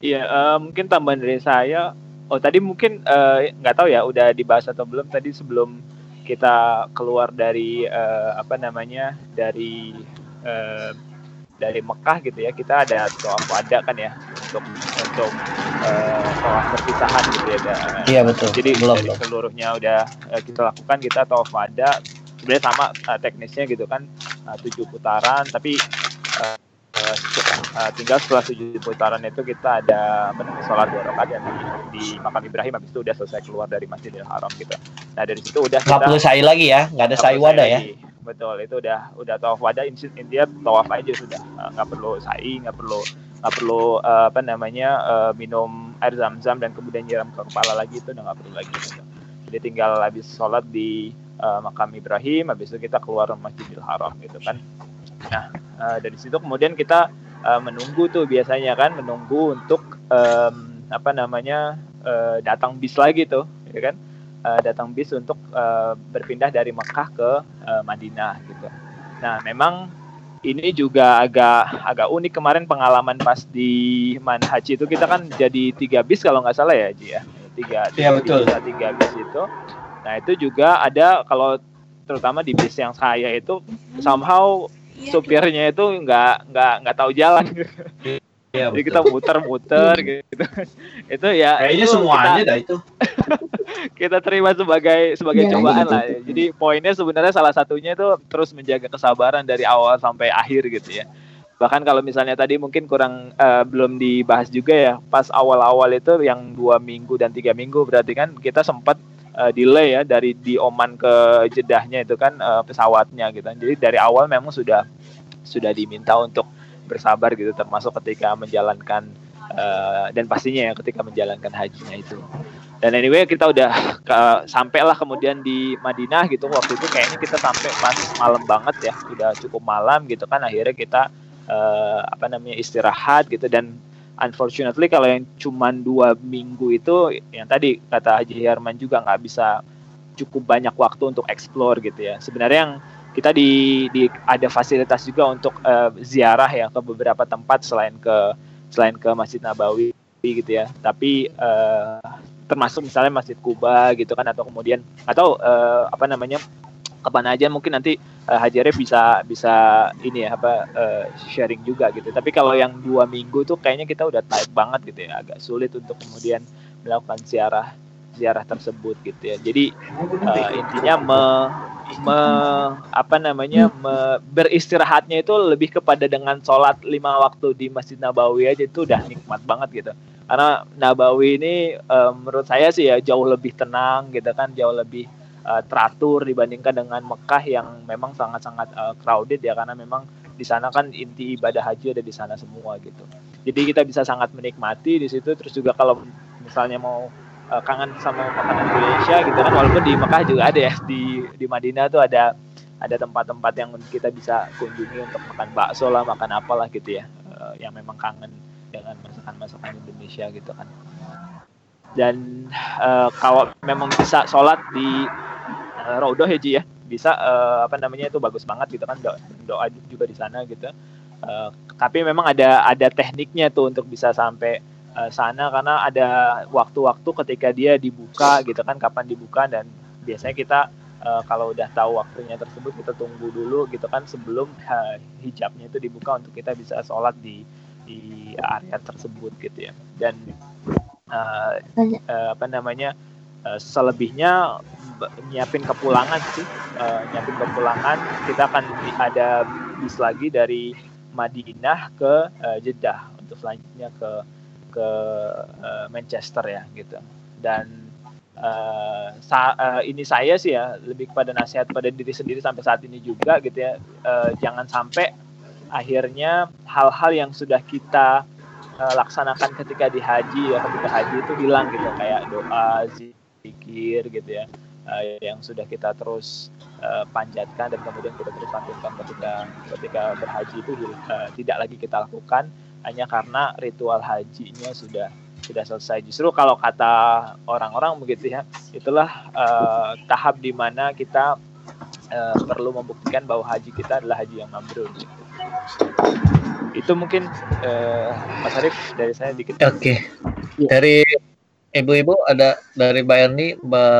Iya, eh, mungkin tambahan dari saya. Oh, tadi mungkin eh, nggak tahu ya, udah dibahas atau belum tadi sebelum kita keluar dari eh, apa namanya dari eh, dari Mekah gitu ya, kita ada tawaf wada kan ya untuk untuk eh, tawaf perpisahan gitu ya. Da- Iya, betul. Jadi Belum, dari belum. seluruhnya udah eh, kita lakukan kita tawaf wada. Sebenarnya sama eh, teknisnya gitu kan, eh, tujuh putaran, tapi eh, eh, setelah- eh, tinggal setelah tujuh putaran itu kita ada apa namanya sholat dua rakaat di, di makam Ibrahim habis itu udah selesai keluar dari Masjidil Haram gitu. Nah dari situ udah Nggak perlu sa'i lagi ya, nggak ada sa'i wada ya. lagi. Betul itu udah udah tawaf wada inti- intinya tawaf aja sudah Eh, nggak perlu sa'i nggak perlu nggak perlu eh, apa namanya eh, minum air zam-zam dan kemudian nyiram ke kepala lagi itu udah nggak perlu lagi gitu. Jadi tinggal habis sholat di eh, makam Ibrahim habis itu kita keluar Masjidil Haram gitu kan. Nah eh, dari situ kemudian kita eh, menunggu tuh biasanya kan menunggu untuk em, apa namanya eh, datang bis lagi tuh ya kan eh, datang bis untuk eh, berpindah dari Mekah ke eh, Madinah gitu. Nah memang ini juga agak agak unik kemarin pengalaman pas di Manhaj itu kita kan jadi tiga bis kalau nggak salah ya Ji ya tiga betul. tiga, tiga bis itu. Nah itu juga ada kalau terutama di bis yang saya itu somehow supirnya itu nggak nggak nggak tahu jalan Iya, jadi kita muter-muter gitu itu ya Kayaknya itu semuanya kita- dah itu. kita terima sebagai sebagai Iya, cobaan gitu. lah. Jadi poinnya sebenarnya salah satunya itu terus menjaga kesabaran dari awal sampai akhir gitu ya. Bahkan kalau misalnya tadi mungkin kurang eh, belum dibahas juga ya, pas awal-awal itu yang dua minggu dan tiga minggu berarti kan kita sempat eh, delay ya dari di Oman ke Jedahnya itu kan eh, pesawatnya gitu. Jadi dari awal memang sudah sudah diminta untuk bersabar gitu termasuk ketika menjalankan eh, dan pastinya ya ketika menjalankan hajinya itu. Dan anyway kita udah ke, sampailah kemudian di Madinah gitu waktu itu kayaknya kita sampai pas malam banget ya udah cukup malam gitu kan akhirnya kita eh, apa namanya istirahat gitu dan unfortunately kalau yang cuman dua minggu itu yang tadi kata Haji Herman juga nggak bisa cukup banyak waktu untuk explore gitu ya sebenarnya yang kita di, di ada fasilitas juga untuk eh, ziarah ya ke beberapa tempat selain ke selain ke Masjid Nabawi gitu ya. Tapi uh, termasuk misalnya Masjid Kuba gitu kan atau kemudian atau uh, apa namanya ke mana aja mungkin nanti uh, Hajarnya bisa bisa ini ya apa uh, sharing juga gitu. Tapi kalau yang dua minggu tuh kayaknya kita udah tight banget gitu ya agak sulit untuk kemudian melakukan ziarah ziarah tersebut gitu ya. Jadi uh, intinya me, me apa namanya me, beristirahatnya itu lebih kepada dengan sholat lima waktu di Masjid Nabawi aja itu udah nikmat banget gitu karena Nabawi ini uh, menurut saya sih ya jauh lebih tenang gitu kan jauh lebih uh, teratur dibandingkan dengan Mekah yang memang sangat-sangat uh, crowded ya karena memang di sana kan inti ibadah haji ada di sana semua gitu. Jadi kita bisa sangat menikmati di situ terus juga kalau misalnya mau uh, kangen sama makanan Indonesia gitu kan walaupun di Mekah juga ada ya di di Madinah tuh ada ada tempat-tempat yang kita bisa kunjungi untuk makan bakso lah makan apalah gitu ya uh, yang memang kangen dengan masakan-masakan Indonesia gitu kan. Dan uh, kalau memang bisa sholat di uh, Raudoh ya Ji ya bisa uh, apa namanya itu bagus banget gitu kan doa, doa juga di sana gitu. Uh, tapi memang ada ada tekniknya tuh untuk bisa sampai uh, sana karena ada waktu-waktu ketika dia dibuka gitu kan kapan dibuka dan biasanya kita uh, kalau udah tahu waktunya tersebut kita tunggu dulu gitu kan sebelum uh, hijabnya itu dibuka untuk kita bisa sholat di di area tersebut gitu ya. Dan uh, uh, apa namanya uh, selebihnya nyiapin kepulangan sih uh, nyiapin kepulangan. Kita akan ada bis lagi dari Madinah ke uh, Jeddah. Untuk selanjutnya ke ke uh, Manchester ya gitu. Dan uh, sa uh, ini saya sih ya lebih kepada nasihat pada diri sendiri sampai saat ini juga gitu ya. Uh, jangan sampai akhirnya hal-hal yang sudah kita uh, laksanakan ketika di haji ya ketika haji itu hilang gitu. Kayak doa zikir gitu ya uh, yang sudah kita terus uh, panjatkan dan kemudian kita terus lakukan ketika ketika berhaji itu uh, tidak lagi kita lakukan hanya karena ritual hajinya sudah sudah selesai. Justru kalau kata orang-orang begitu ya, itulah uh, tahap di mana kita uh, perlu membuktikan bahwa haji kita adalah haji yang mabrur. Gitu. Itu mungkin uh, Mas Arif dari saya dikit. Oke. Okay. Dari ibu-ibu ada dari Mbak Erni, Mbak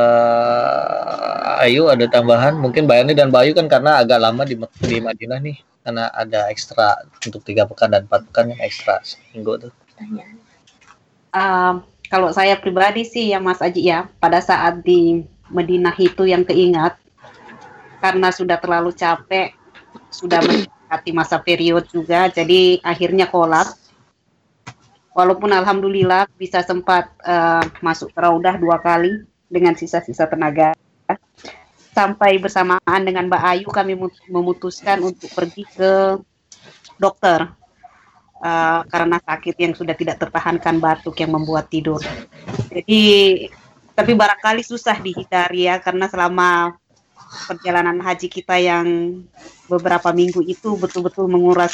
Ayu ada tambahan. Mungkin Mbak Erni dan Mbak Ayu kan karena agak lama di, di Madinah nih, karena ada ekstra untuk tiga pekan dan empat pekan yang ekstra seminggu tuh. Um, kalau saya pribadi sih ya Mas Aji ya, pada saat di Madinah itu yang keingat karena sudah terlalu capek, sudah mendekati masa period juga, jadi akhirnya kolaps walaupun alhamdulillah bisa sempat uh, masuk ke Raudah dua kali dengan sisa-sisa tenaga. Sampai bersamaan dengan Mbak Ayu kami memutuskan untuk pergi ke dokter uh, karena sakit yang sudah tidak tertahankan batuk yang membuat tidur. Jadi tapi barangkali susah dihindari ya karena selama perjalanan haji kita yang beberapa minggu itu betul-betul menguras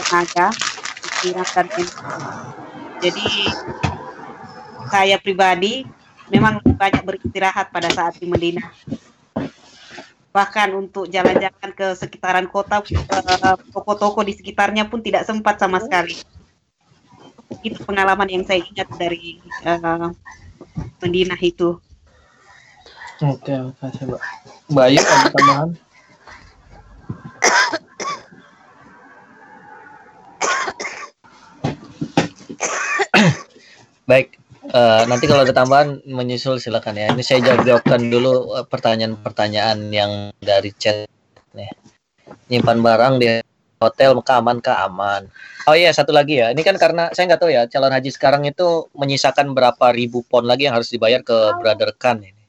tenaga, dan jadi saya pribadi memang banyak beristirahat pada saat di Medina. Bahkan untuk jalan-jalan ke sekitaran kota, eh, toko-toko di sekitarnya pun tidak sempat sama sekali. Itu pengalaman yang saya ingat dari uh, Medina itu. Oke, makasih Mbak. Bayu ada tambahan? Baik, uh, nanti kalau ada tambahan menyusul silakan ya. Ini saya jawab jawabkan dulu eh, pertanyaan-pertanyaan yang dari chat. Nih. Nyimpan barang di hotel aman kah aman? Oh iya satu lagi ya. Ini kan karena saya nggak tahu ya calon haji sekarang itu menyisakan berapa ribu pon lagi yang harus dibayar ke Brother Khan ini.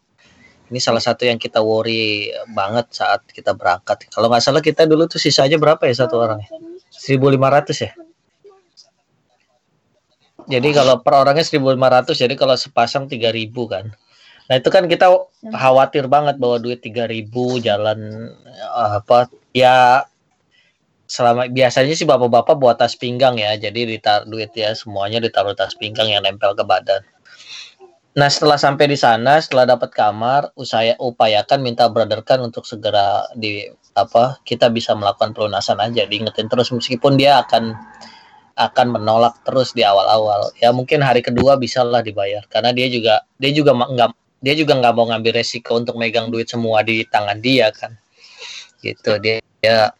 Ini salah satu yang kita worry banget saat kita berangkat. Kalau nggak salah kita dulu tuh sisanya berapa ya satu orang ya? 1500 ya? Jadi kalau per orangnya 1.500, jadi kalau sepasang 3.000 kan. Nah itu kan kita khawatir banget bahwa duit 3.000 jalan eh, apa ya selama biasanya sih bapak-bapak buat tas pinggang ya. Jadi ditaruh duit ya semuanya ditaruh tas pinggang yang nempel ke badan. Nah setelah sampai di sana, setelah dapat kamar, usaya upayakan minta brotherkan untuk segera di apa kita bisa melakukan pelunasan aja. Diingetin terus meskipun dia akan akan menolak terus di awal-awal. Ya mungkin hari kedua bisa lah dibayar karena dia juga dia juga nggak dia juga nggak mau ngambil resiko untuk megang duit semua di tangan dia kan. Gitu dia ya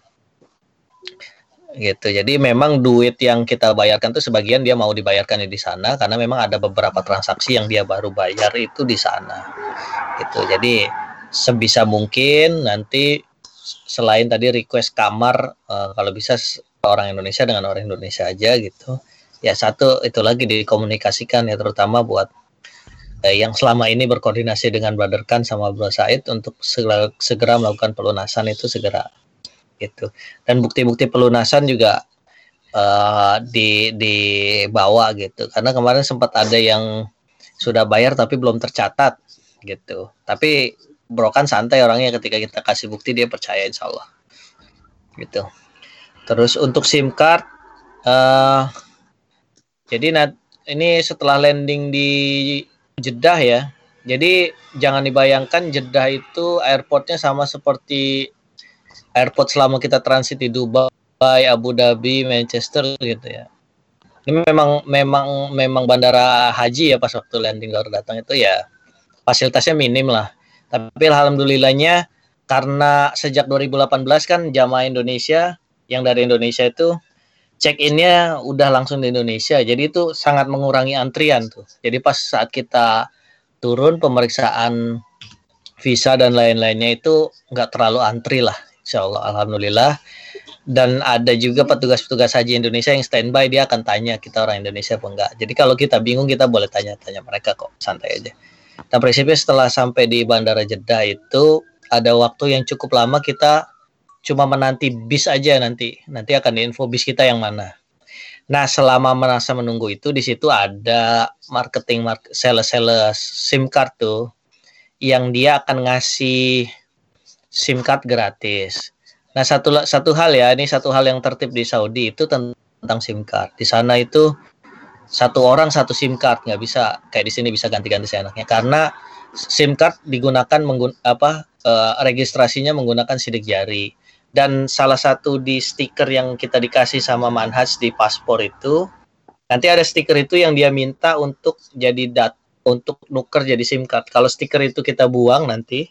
gitu. Jadi memang duit yang kita bayarkan tuh sebagian dia mau dibayarkan di sana karena memang ada beberapa transaksi yang dia baru bayar itu di sana. Gitu. Jadi sebisa mungkin nanti selain tadi request kamar uh, kalau bisa orang Indonesia dengan orang Indonesia aja gitu. Ya satu itu lagi dikomunikasikan ya terutama buat eh, yang selama ini berkoordinasi dengan Brother Khan sama Bro Said untuk segera, segera melakukan pelunasan itu segera gitu. Dan bukti-bukti pelunasan juga uh, di dibawa gitu. Karena kemarin sempat ada yang sudah bayar tapi belum tercatat gitu. Tapi Bro kan santai orangnya ketika kita kasih bukti dia percaya insya Allah gitu. Terus untuk SIM card, uh, jadi nah, ini setelah landing di Jeddah ya. Jadi jangan dibayangkan Jeddah itu airportnya sama seperti airport selama kita transit di Dubai, Abu Dhabi, Manchester gitu ya. Ini memang memang memang bandara haji ya pas waktu landing baru datang itu ya fasilitasnya minim lah. Tapi alhamdulillahnya karena sejak 2018 kan jamaah Indonesia yang dari Indonesia itu check innya udah langsung di Indonesia. Jadi itu sangat mengurangi antrian tuh. Jadi pas saat kita turun pemeriksaan visa dan lain-lainnya itu nggak terlalu antri lah Insya Allah Alhamdulillah. Dan ada juga petugas-petugas haji Indonesia yang standby dia akan tanya kita orang Indonesia apa enggak jadi kalau kita bingung kita boleh tanya-tanya mereka kok santai aja. Dan prinsipnya setelah sampai di Bandara Jeddah itu ada waktu yang cukup lama kita cuma menanti bis aja nanti. Nanti akan diinfo bis kita yang mana. Nah, selama merasa menunggu itu di situ ada marketing market, sales-sales SIM card tuh yang dia akan ngasih SIM card gratis. Nah, satu satu hal ya, ini satu hal yang tertib di Saudi itu tentang SIM card. Di sana itu satu orang satu SIM card nggak bisa kayak di sini bisa ganti-ganti seenaknya karena SIM card digunakan menggun apa uh, registrasinya menggunakan sidik jari dan salah satu di stiker yang kita dikasih sama Manhaj di paspor itu nanti ada stiker itu yang dia minta untuk jadi dat untuk nuker jadi SIM card. Kalau stiker itu kita buang nanti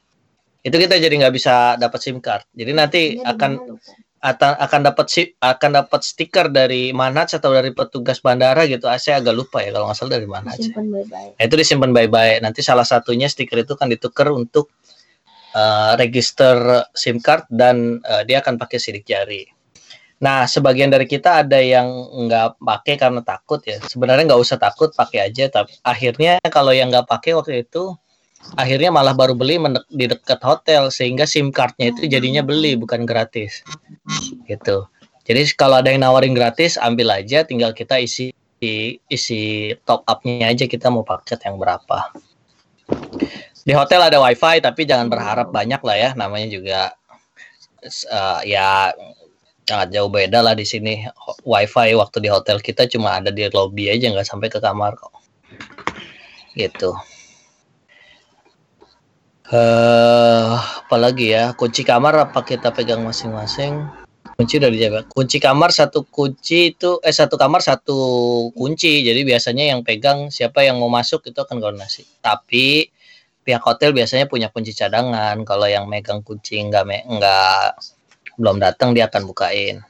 itu kita jadi nggak bisa dapat SIM card. Jadi nanti akan akan akan dapat akan dapat stiker dari Manhaj atau dari petugas bandara gitu. Ah, saya agak lupa ya kalau nggak salah dari Manhaj. Nah, itu disimpan baik-baik. Nanti salah satunya stiker itu kan ditukar untuk uh, register SIM card dan uh, dia akan pakai sidik jari. Nah, sebagian dari kita ada yang nggak pakai karena takut ya. Sebenarnya nggak usah takut, pakai aja. Tapi akhirnya kalau yang nggak pakai waktu itu, akhirnya malah baru beli di dekat hotel sehingga SIM cardnya itu jadinya beli bukan gratis. Gitu. Jadi kalau ada yang nawarin gratis, ambil aja. Tinggal kita isi isi top up-nya aja kita mau paket yang berapa di hotel ada wifi tapi jangan berharap banyak lah ya. Namanya juga uh, ya sangat jauh beda lah di sini. Wifi waktu di hotel kita cuma ada di lobby aja nggak sampai ke kamar kok. Gitu. Uh, apalagi ya? Kunci kamar apa kita pegang masing-masing? Kunci udah dijaga. Kunci kamar satu kunci itu eh satu kamar satu kunci. Jadi biasanya yang pegang siapa yang mau masuk itu akan koordinasi. Tapi pihak hotel biasanya punya kunci cadangan. Kalau yang megang kunci nggak me nggak belum datang dia akan bukain.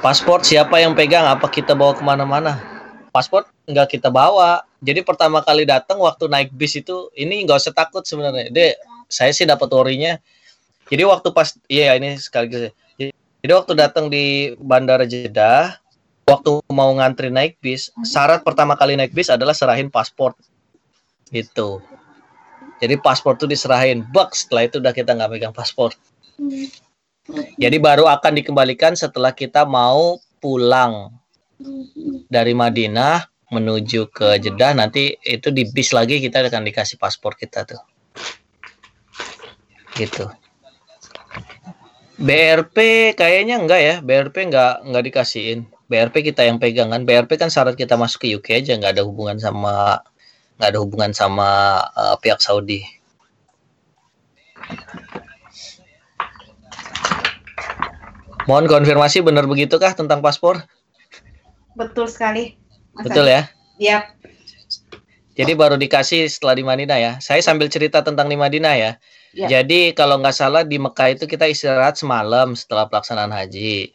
Paspor siapa yang pegang? Apa kita bawa ke mana-mana? Paspor nggak kita bawa. Jadi pertama kali datang waktu naik bis itu ini nggak usah takut sebenarnya. Deh, saya sih dapat worry Jadi waktu pas iya ini sekali Jadi waktu datang di Bandara Jeddah, waktu mau ngantri naik bis, syarat pertama kali naik bis adalah serahin paspor. Itu. Jadi paspor tuh diserahin. Bak, setelah itu udah kita nggak megang paspor. Jadi baru akan dikembalikan setelah kita mau pulang dari Madinah menuju ke Jeddah nanti itu di bis lagi kita akan dikasih paspor kita tuh. Gitu. BRP kayaknya enggak ya, BRP enggak enggak dikasihin. BRP kita yang pegang kan BRP kan syarat kita masuk ke UK aja nggak ada hubungan sama nggak ada hubungan sama uh, pihak Saudi Mohon konfirmasi benar begitukah tentang paspor? Betul sekali. Mas Betul ya? Iya. Jadi baru dikasih setelah di Madinah ya. Saya sambil cerita tentang di Madinah ya. ya. Jadi kalau nggak salah di Mekah itu kita istirahat semalam setelah pelaksanaan haji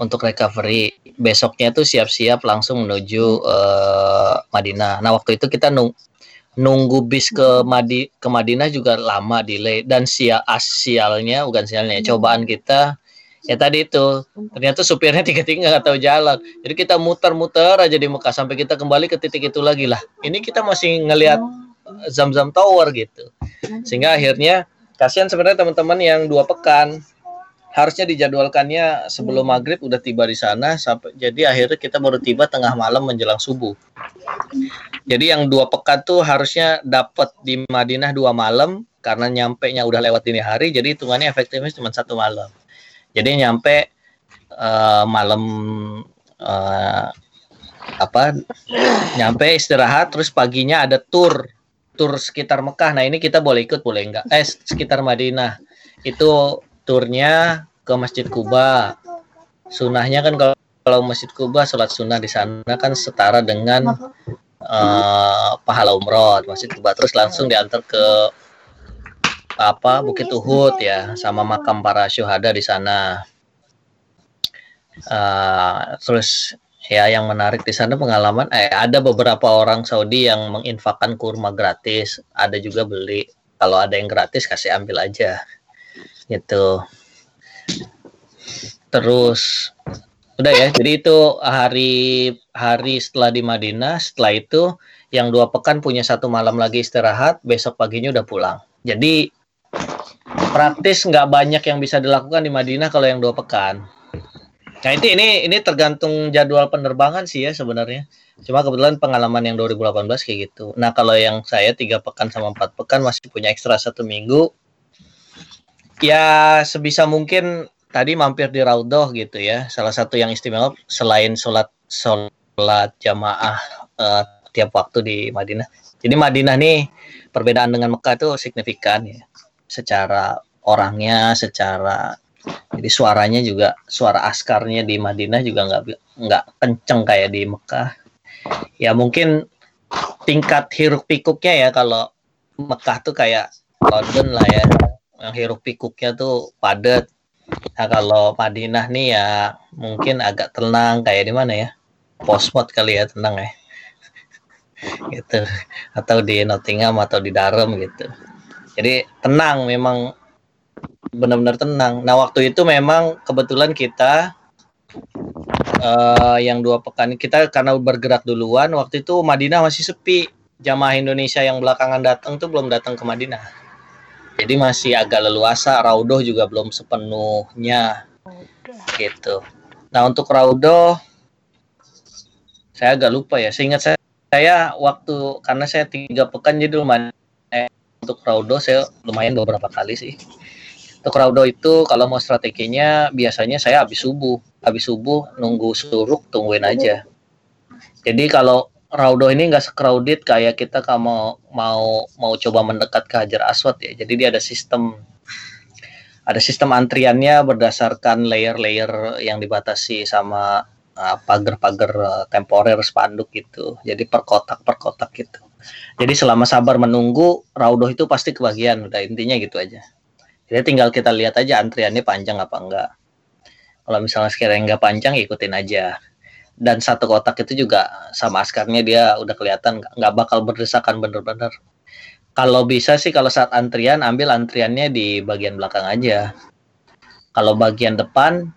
untuk recovery. Besoknya itu siap-siap langsung menuju uh, Madinah. Nah waktu itu kita nung nunggu bis ke Madi ke Madinah juga lama delay. Dan sia asialnya bukan sialnya cobaan kita ya tadi itu. Ternyata supirnya tiga-tiga nggak tahu jalan. Jadi kita muter-muter aja di Mekah sampai kita kembali ke titik itu lagi lah. Ini kita masih ngelihat Zam-Zam Tower gitu. Sehingga akhirnya kasihan sebenarnya teman-teman yang dua pekan harusnya dijadwalkannya sebelum maghrib udah tiba di sana sampai jadi akhirnya kita baru tiba tengah malam menjelang subuh. Jadi yang dua pekan tuh harusnya dapat di Madinah dua malam karena nyampe nya udah lewat dini hari jadi hitungannya efektifnya cuma satu malam. Jadi nyampe uh, malam uh, apa nyampe istirahat terus paginya ada tour tour sekitar Mekah. Nah ini kita boleh ikut boleh enggak? Eh sekitar Madinah. Itu turnya ke Masjid Kuba sunahnya kan kalau kalau Masjid Kuba sholat sunnah di sana kan setara dengan uh, pahala umroh Masjid Kuba terus langsung diantar ke apa Bukit Uhud ya sama makam para syuhada di sana. Uh, terus ya yang menarik di sana pengalaman eh ada beberapa orang Saudi yang menginfakkan kurma gratis, ada juga beli. Kalau ada yang gratis kasih ambil aja. Gitu. Terus udah ya, jadi itu hari hari setelah di Madinah, setelah itu yang dua pekan punya satu malam lagi istirahat, besok paginya udah pulang. Jadi praktis nggak banyak yang bisa dilakukan di Madinah kalau yang dua pekan. Nah itu ini ini tergantung jadwal penerbangan sih ya sebenarnya. Cuma kebetulan pengalaman yang 2018 kayak gitu. Nah kalau yang saya tiga pekan sama empat pekan masih punya ekstra satu minggu, ya sebisa mungkin tadi mampir di Raudhoh gitu ya. Salah satu yang istimewa selain sholat sholat jamaah uh, tiap waktu di Madinah. Jadi Madinah nih perbedaan dengan Mekah itu signifikan ya secara orangnya, secara jadi suaranya juga suara askarnya di Madinah juga nggak nggak kenceng kayak di Mekah. Ya mungkin tingkat hiruk pikuknya ya kalau Mekah tuh kayak London lah ya, yang hiruk pikuknya tuh padat. Nah kalau Madinah nih ya mungkin agak tenang kayak di mana ya, Postmod kali ya tenang ya, gitu. Atau di Nottingham atau di Durham gitu. Jadi tenang memang. Benar-benar tenang. Nah waktu itu memang kebetulan kita uh, yang dua pekan kita karena bergerak duluan waktu itu Madinah masih sepi. Jamaah Indonesia yang belakangan datang tuh belum datang ke Madinah jadi masih agak leluasa Raudoh juga belum sepenuhnya. Gitu. Nah untuk Raudoh saya agak lupa ya. Seingat saya saya waktu karena saya tiga pekan jadi lumayan. Untuk Raudo saya lumayan beberapa kali sih. Untuk Raudo itu kalau mau strateginya biasanya saya habis subuh, habis subuh nunggu suruk tungguin aja. Jadi kalau Raudo ini nggak crowded kayak kita kalau mau mau coba mendekat ke Hajar Aswad ya. Jadi dia ada sistem ada sistem antriannya berdasarkan layer-layer yang dibatasi sama uh, pagar-pagar uh, temporer spanduk gitu. Jadi per kotak per kotak gitu. Jadi selama sabar menunggu, Raudoh itu pasti kebagian. Udah intinya gitu aja. Jadi tinggal kita lihat aja antriannya panjang apa enggak. Kalau misalnya sekiranya enggak panjang, ikutin aja. Dan satu kotak itu juga sama askarnya dia udah kelihatan nggak bakal berdesakan bener-bener. Kalau bisa sih kalau saat antrian ambil antriannya di bagian belakang aja. Kalau bagian depan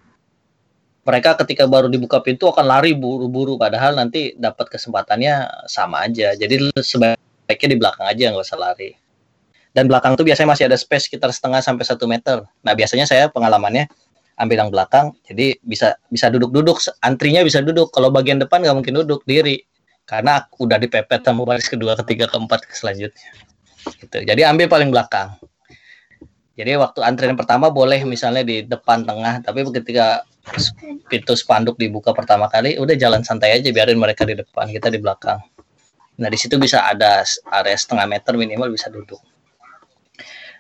mereka ketika baru dibuka pintu akan lari buru-buru padahal nanti dapat kesempatannya sama aja jadi sebaiknya di belakang aja nggak usah lari dan belakang tuh biasanya masih ada space sekitar setengah sampai satu meter nah biasanya saya pengalamannya ambil yang belakang jadi bisa bisa duduk-duduk. Antrinya bisa duduk kalau bagian depan nggak mungkin duduk diri. Karena udah dipepet sama baris kedua ketiga keempat selanjutnya. Gitu. Jadi ambil paling belakang. Jadi waktu antrian pertama boleh misalnya di depan tengah, tapi ketika pintu spanduk dibuka pertama kali, udah jalan santai aja biarin mereka di depan, kita di belakang. Nah di situ bisa ada area setengah meter minimal bisa duduk.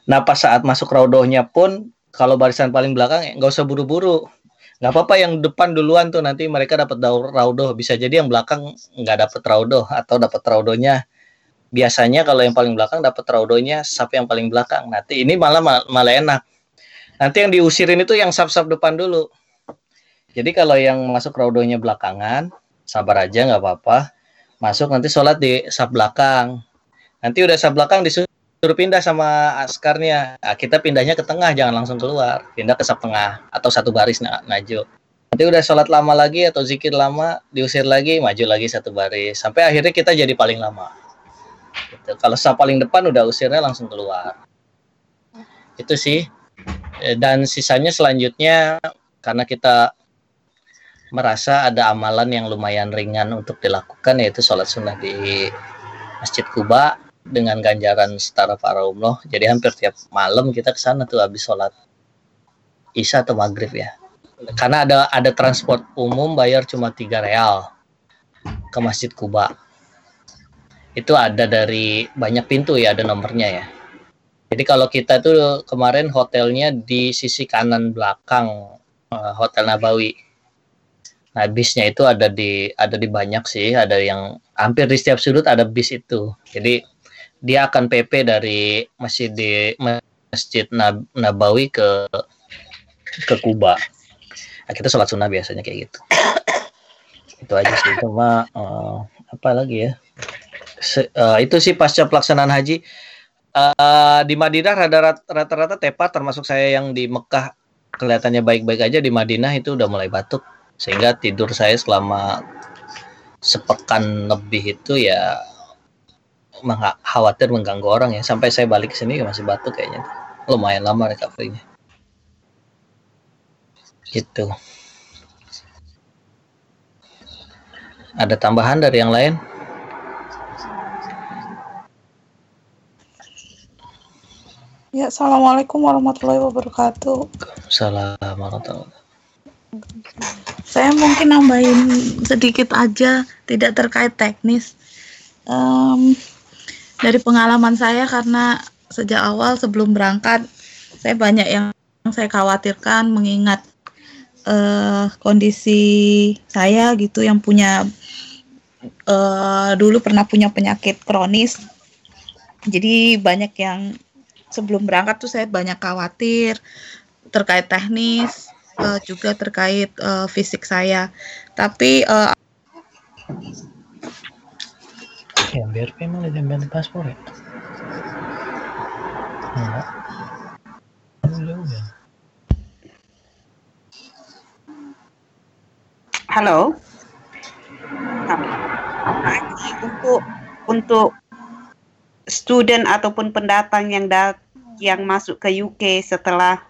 Nah pas saat masuk raudohnya pun kalau barisan paling belakang nggak usah buru-buru. Nggak apa-apa yang depan duluan tuh nanti mereka dapat raudoh. Bisa jadi yang belakang nggak dapat raudoh atau dapat raudohnya. Biasanya kalau yang paling belakang dapat raudohnya sap yang paling belakang. Nanti ini malah malah enak. Nanti yang diusirin itu yang sap-sap depan dulu. Jadi kalau yang masuk raudohnya belakangan sabar aja nggak apa-apa. Masuk nanti sholat di sap belakang. Nanti udah sap belakang disuruh suruh pindah sama askarnya. Nah, kita pindahnya ke tengah, jangan langsung keluar. Pindah ke sap tengah atau satu baris na naju. Nanti udah sholat lama lagi atau zikir lama, diusir lagi, maju lagi satu baris. Sampai akhirnya kita jadi paling lama. Gitu. Kalau sap paling depan udah usirnya langsung keluar. Itu sih. E, dan sisanya selanjutnya karena kita merasa ada amalan yang lumayan ringan untuk dilakukan yaitu sholat sunnah di Masjid Kuba dengan ganjaran setara para umroh. Jadi hampir tiap malam kita ke sana tuh habis sholat isya atau maghrib ya. Karena ada ada transport umum bayar cuma tiga real ke Masjid Kuba. Itu ada dari banyak pintu ya, ada nomornya ya. Jadi kalau kita tuh kemarin hotelnya di sisi kanan belakang uh, Hotel Nabawi. Nah, bisnya itu ada di ada di banyak sih, ada yang hampir di setiap sudut ada bis itu. Jadi dia akan PP dari masjid di masjid Nab Nabawi ke ke Kuba. Nah, kita sholat sunnah biasanya kayak gitu. itu aja sih cuma uh, apa lagi ya? Se, uh, itu sih pasca pelaksanaan haji uh, di Madinah rata-rata tepat termasuk saya yang di Mekah kelihatannya baik-baik aja di Madinah itu udah mulai batuk sehingga tidur saya selama sepekan lebih itu ya khawatir mengganggu orang ya. Sampai saya balik ke sini masih batuk kayaknya. Lumayan lama recovery-nya gitu. Ada tambahan dari yang lain? Ya, assalamualaikum warahmatullahi wabarakatuh. Salam warahmatullahi Saya mungkin nambahin sedikit aja, tidak terkait teknis. Um, dari pengalaman saya karena sejak awal sebelum berangkat saya banyak yang saya khawatirkan mengingat uh, kondisi saya gitu yang punya uh, dulu pernah punya penyakit kronis. Jadi banyak yang sebelum berangkat tuh saya banyak khawatir terkait teknis uh, juga terkait uh, fisik saya. Tapi uh, Ya, BRP emang udah jaminan paspor ya? Enggak. Udah, udah. Halo. untuk untuk student ataupun pendatang yang dat yang masuk ke UK setelah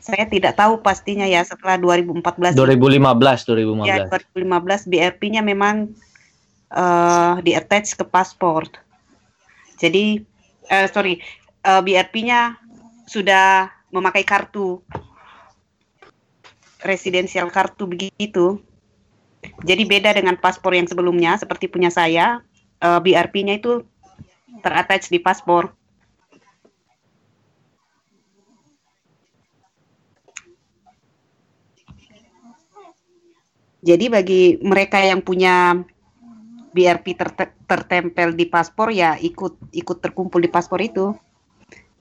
saya tidak tahu pastinya ya setelah 2014 2015 2015 ya 2015 BRP-nya memang uh, di attach ke paspor. Jadi uh, sorry uh, BRP-nya sudah memakai kartu residensial kartu begitu. Jadi beda dengan paspor yang sebelumnya seperti punya saya, uh, BRP-nya itu terattach di paspor. Jadi bagi mereka yang punya BRP ter tertempel di paspor ya ikut ikut terkumpul di paspor itu.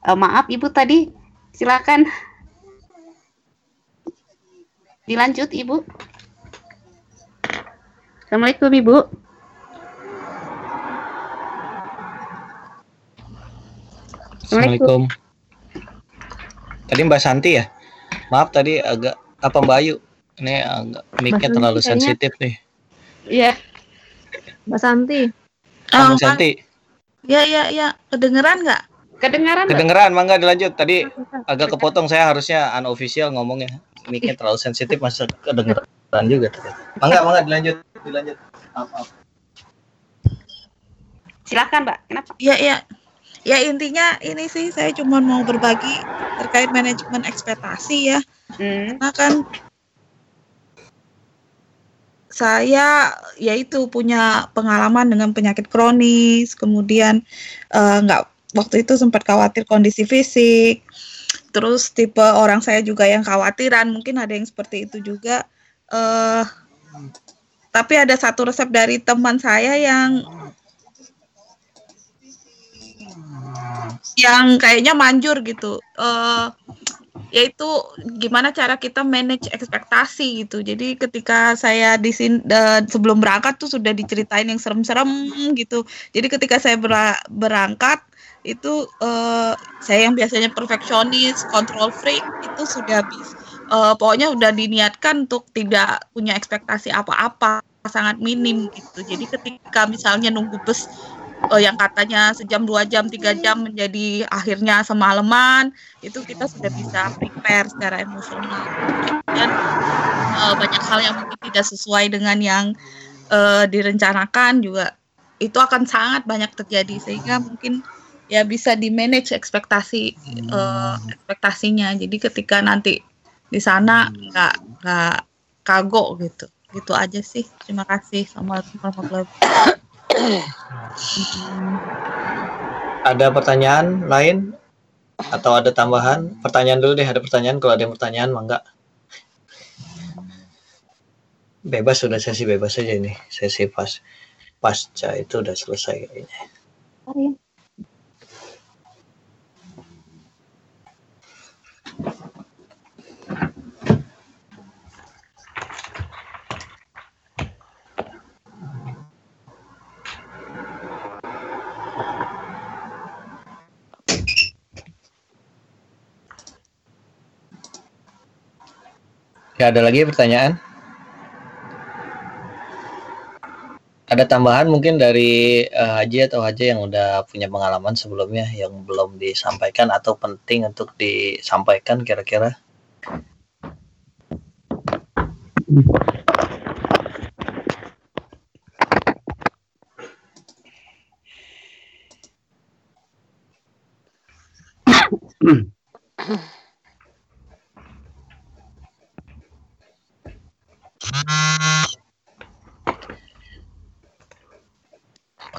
Uh, maaf Ibu tadi, silakan dilanjut Ibu. Assalamualaikum Ibu. Assalamualaikum. Tadi Mbak Santi ya? Maaf tadi agak apa Mbak Ayu? Ini agak mic-nya terlalu sensitif nih. Iya. Mbak Santi. Oh, Mbak Santi. Ya, ya, ya. Kedengeran nggak? Kedengeran. Kedengeran, mangga dilanjut. Tadi agak kepotong saya harusnya unofficial ngomongnya. Mic-nya terlalu sensitif masa kedengeran juga Mangga, mangga dilanjut, dilanjut. Maaf, maaf. Silakan, Mbak. Kenapa? Ya, ya. Ya intinya ini sih saya cuma mau berbagi terkait manajemen ekspektasi ya. Hmm. Karena kan saya yaitu punya pengalaman dengan penyakit kronis, kemudian uh, nggak waktu itu sempat khawatir kondisi fisik. terus tipe orang saya juga yang khawatiran mungkin ada yang seperti itu juga uh, tapi ada satu resep dari teman saya yang yang kayaknya manjur gitu uh, yaitu gimana cara kita manage ekspektasi gitu. Jadi ketika saya di sini sebelum berangkat tuh sudah diceritain yang serem-serem gitu. Jadi ketika saya berangkat itu uh, saya yang biasanya perfeksionis, control freak itu sudah bisa uh, pokoknya udah diniatkan untuk tidak punya ekspektasi apa-apa sangat minim gitu. Jadi ketika misalnya nunggu bus uh, yang katanya sejam dua jam tiga jam menjadi akhirnya semalaman itu kita sudah bisa prepare secara emosional. Dan uh, banyak hal yang mungkin tidak sesuai dengan yang uh, direncanakan juga. Itu akan sangat banyak terjadi sehingga mungkin ya bisa di manage ekspektasi uh, ekspektasinya. Jadi ketika nanti di sana nggak nggak kagok gitu. Gitu aja sih. Terima kasih. Assalamualaikum warahmatullahi ada pertanyaan lain? Atau ada tambahan? Pertanyaan dulu deh ada pertanyaan. Kalau ada yang pertanyaan mangga bebas sudah sesi bebas saja ini. Sesi pas pasca itu udah selesai kayaknya. Ya, ada lagi pertanyaan? Ada tambahan mungkin dari uh, Haji atau Haji yang udah punya pengalaman sebelumnya yang belum disampaikan atau penting untuk disampaikan kira-kira?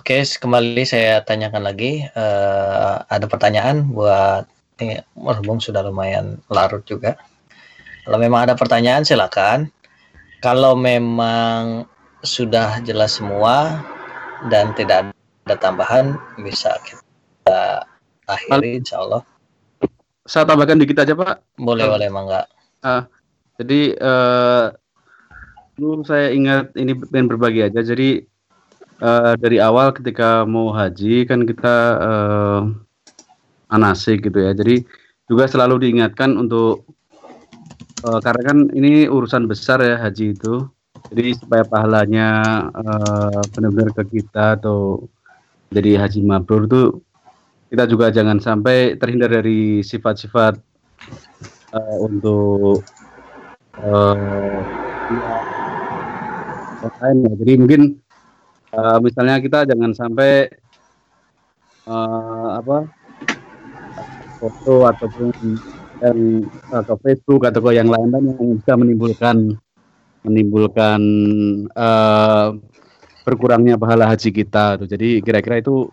Oke, kembali saya tanyakan lagi. Uh, ada pertanyaan buat ini berhubung sudah lumayan larut juga. Kalau memang ada pertanyaan silakan. Kalau memang sudah jelas semua dan tidak ada tambahan bisa kita akhiri insya Allah. Saya tambahkan dikit aja Pak. Boleh, uh, boleh Mangga. Uh, jadi uh, saya ingat ini pengen berbagi aja. Jadi uh, dari awal ketika mau haji kan kita uh, anasik gitu ya. Jadi juga selalu diingatkan untuk uh, karena kan ini urusan besar ya haji itu. Jadi supaya pahalanya uh, benar-benar ke kita atau jadi haji mabrur itu kita juga jangan sampai terhindar dari sifat-sifat uh, untuk uh, lain ya. Jadi mungkin uh, misalnya kita jangan sampai uh, apa foto ataupun yang atau Facebook atau yang lain lain yang bisa menimbulkan menimbulkan uh, berkurangnya pahala haji kita. Jadi kira-kira itu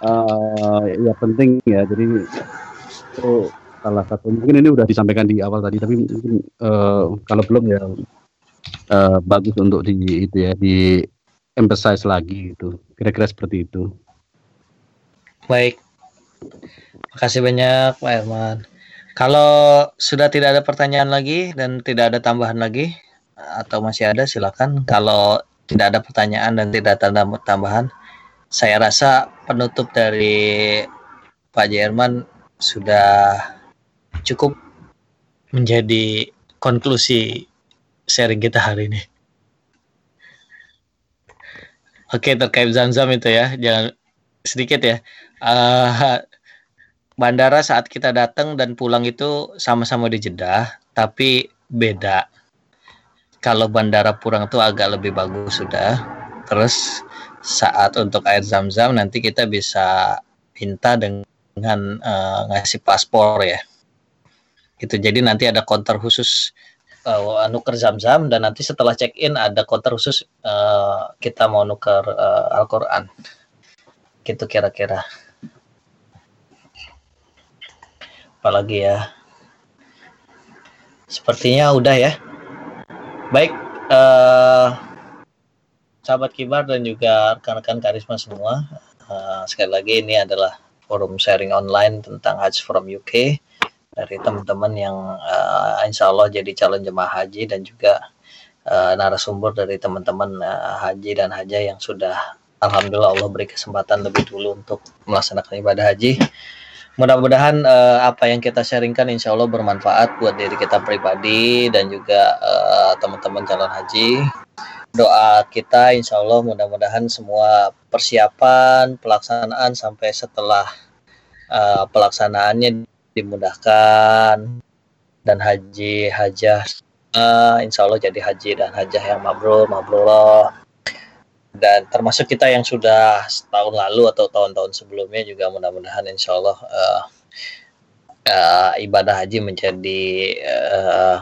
uh, ya penting ya. Jadi itu salah satu mungkin ini udah disampaikan di awal tadi tapi mungkin uh, kalau belum ya uh, bagus untuk di itu ya di emphasize lagi itu kira-kira seperti itu. Baik. Makasih banyak Pak Herman. Kalau sudah tidak ada pertanyaan lagi dan tidak ada tambahan lagi atau masih ada silakan. Kalau tidak ada pertanyaan dan tidak ada tambahan saya rasa penutup dari Pak Jerman sudah cukup menjadi konklusi sharing kita hari ini. Oke terkait Zamzam itu ya, jangan sedikit ya. Uh, bandara saat kita datang dan pulang itu sama-sama di Jeddah, tapi beda. Kalau bandara pulang itu agak lebih bagus sudah. Terus saat untuk air Zam-Zam nanti kita bisa minta dengan uh, ngasih paspor ya. Itu jadi nanti ada counter khusus uh, nuker zam-zam dan nanti setelah check in ada counter khusus uh, kita mau nuker uh, Al-Qur'an. Gitu kira-kira. apalagi ya sepertinya udah ya baik uh, sahabat kibar dan juga rekan-rekan karisma semua uh, sekali lagi ini adalah forum sharing online tentang Hajj from UK dari teman-teman yang uh, insya Allah jadi calon jemaah haji dan juga uh, narasumber dari teman-teman uh, haji dan haja yang sudah Alhamdulillah Allah beri kesempatan lebih dulu untuk melaksanakan ibadah haji. Mudah-mudahan uh, apa yang kita sharingkan insya Allah bermanfaat buat diri kita pribadi dan juga uh, teman-teman calon haji. Doa kita insya Allah mudah-mudahan semua persiapan, pelaksanaan sampai setelah uh, pelaksanaannya dimudahkan dan haji hajah uh, insya Allah jadi haji dan hajah yang mabrur mabrurah. Dan termasuk kita yang sudah setahun lalu atau tahun-tahun sebelumnya juga mudah-mudahan insya Allah uh, uh, ibadah haji menjadi uh,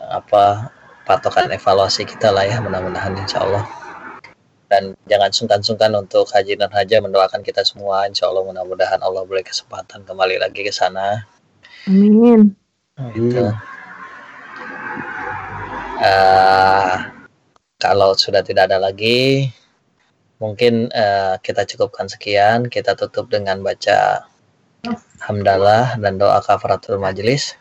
apa patokan evaluasi kita lah ya mudah-mudahan insya Allah dan jangan sungkan-sungkan untuk haji dan haja mendoakan kita semua. Insya Allah mudah-mudahan Allah boleh kesempatan kembali lagi ke sana. Amin. Gitu. Uh, kalau sudah tidak ada lagi mungkin uh, kita cukupkan sekian. Kita tutup dengan baca hamdalah dan doa kafaratul majelis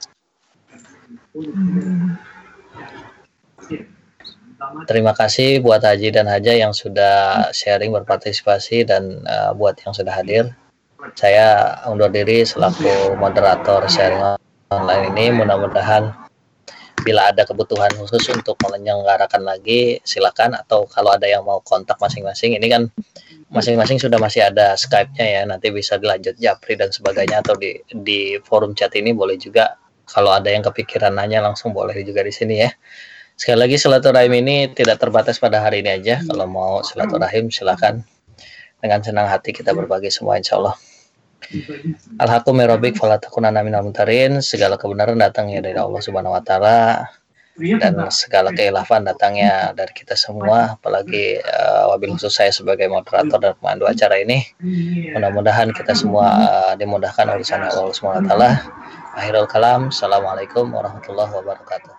Terima kasih buat Haji dan Haja yang sudah sharing berpartisipasi dan uh, buat yang sudah hadir. Saya undur diri selaku moderator sharing online ini. Mudah-mudahan bila ada kebutuhan khusus untuk menyelenggarakan lagi silakan atau kalau ada yang mau kontak masing-masing ini kan masing-masing sudah masih ada Skype-nya ya nanti bisa dilanjut japri dan sebagainya atau di di forum chat ini boleh juga kalau ada yang kepikiran nanya langsung boleh juga di sini ya. Sekali lagi silaturahim ini tidak terbatas pada hari ini aja. Kalau mau silaturahim silakan. Dengan senang hati kita berbagi semua insya Allah. Alhaqqu mirobik falatakunana minal mutarin. Segala kebenaran datangnya dari Allah Subhanahu wa taala dan segala keilafan datangnya dari kita semua apalagi uh, wabil khusus saya sebagai moderator dan pemandu acara ini mudah-mudahan kita semua uh, dimudahkan oleh sana Allah Subhanahu wa taala akhirul kalam assalamualaikum warahmatullahi wabarakatuh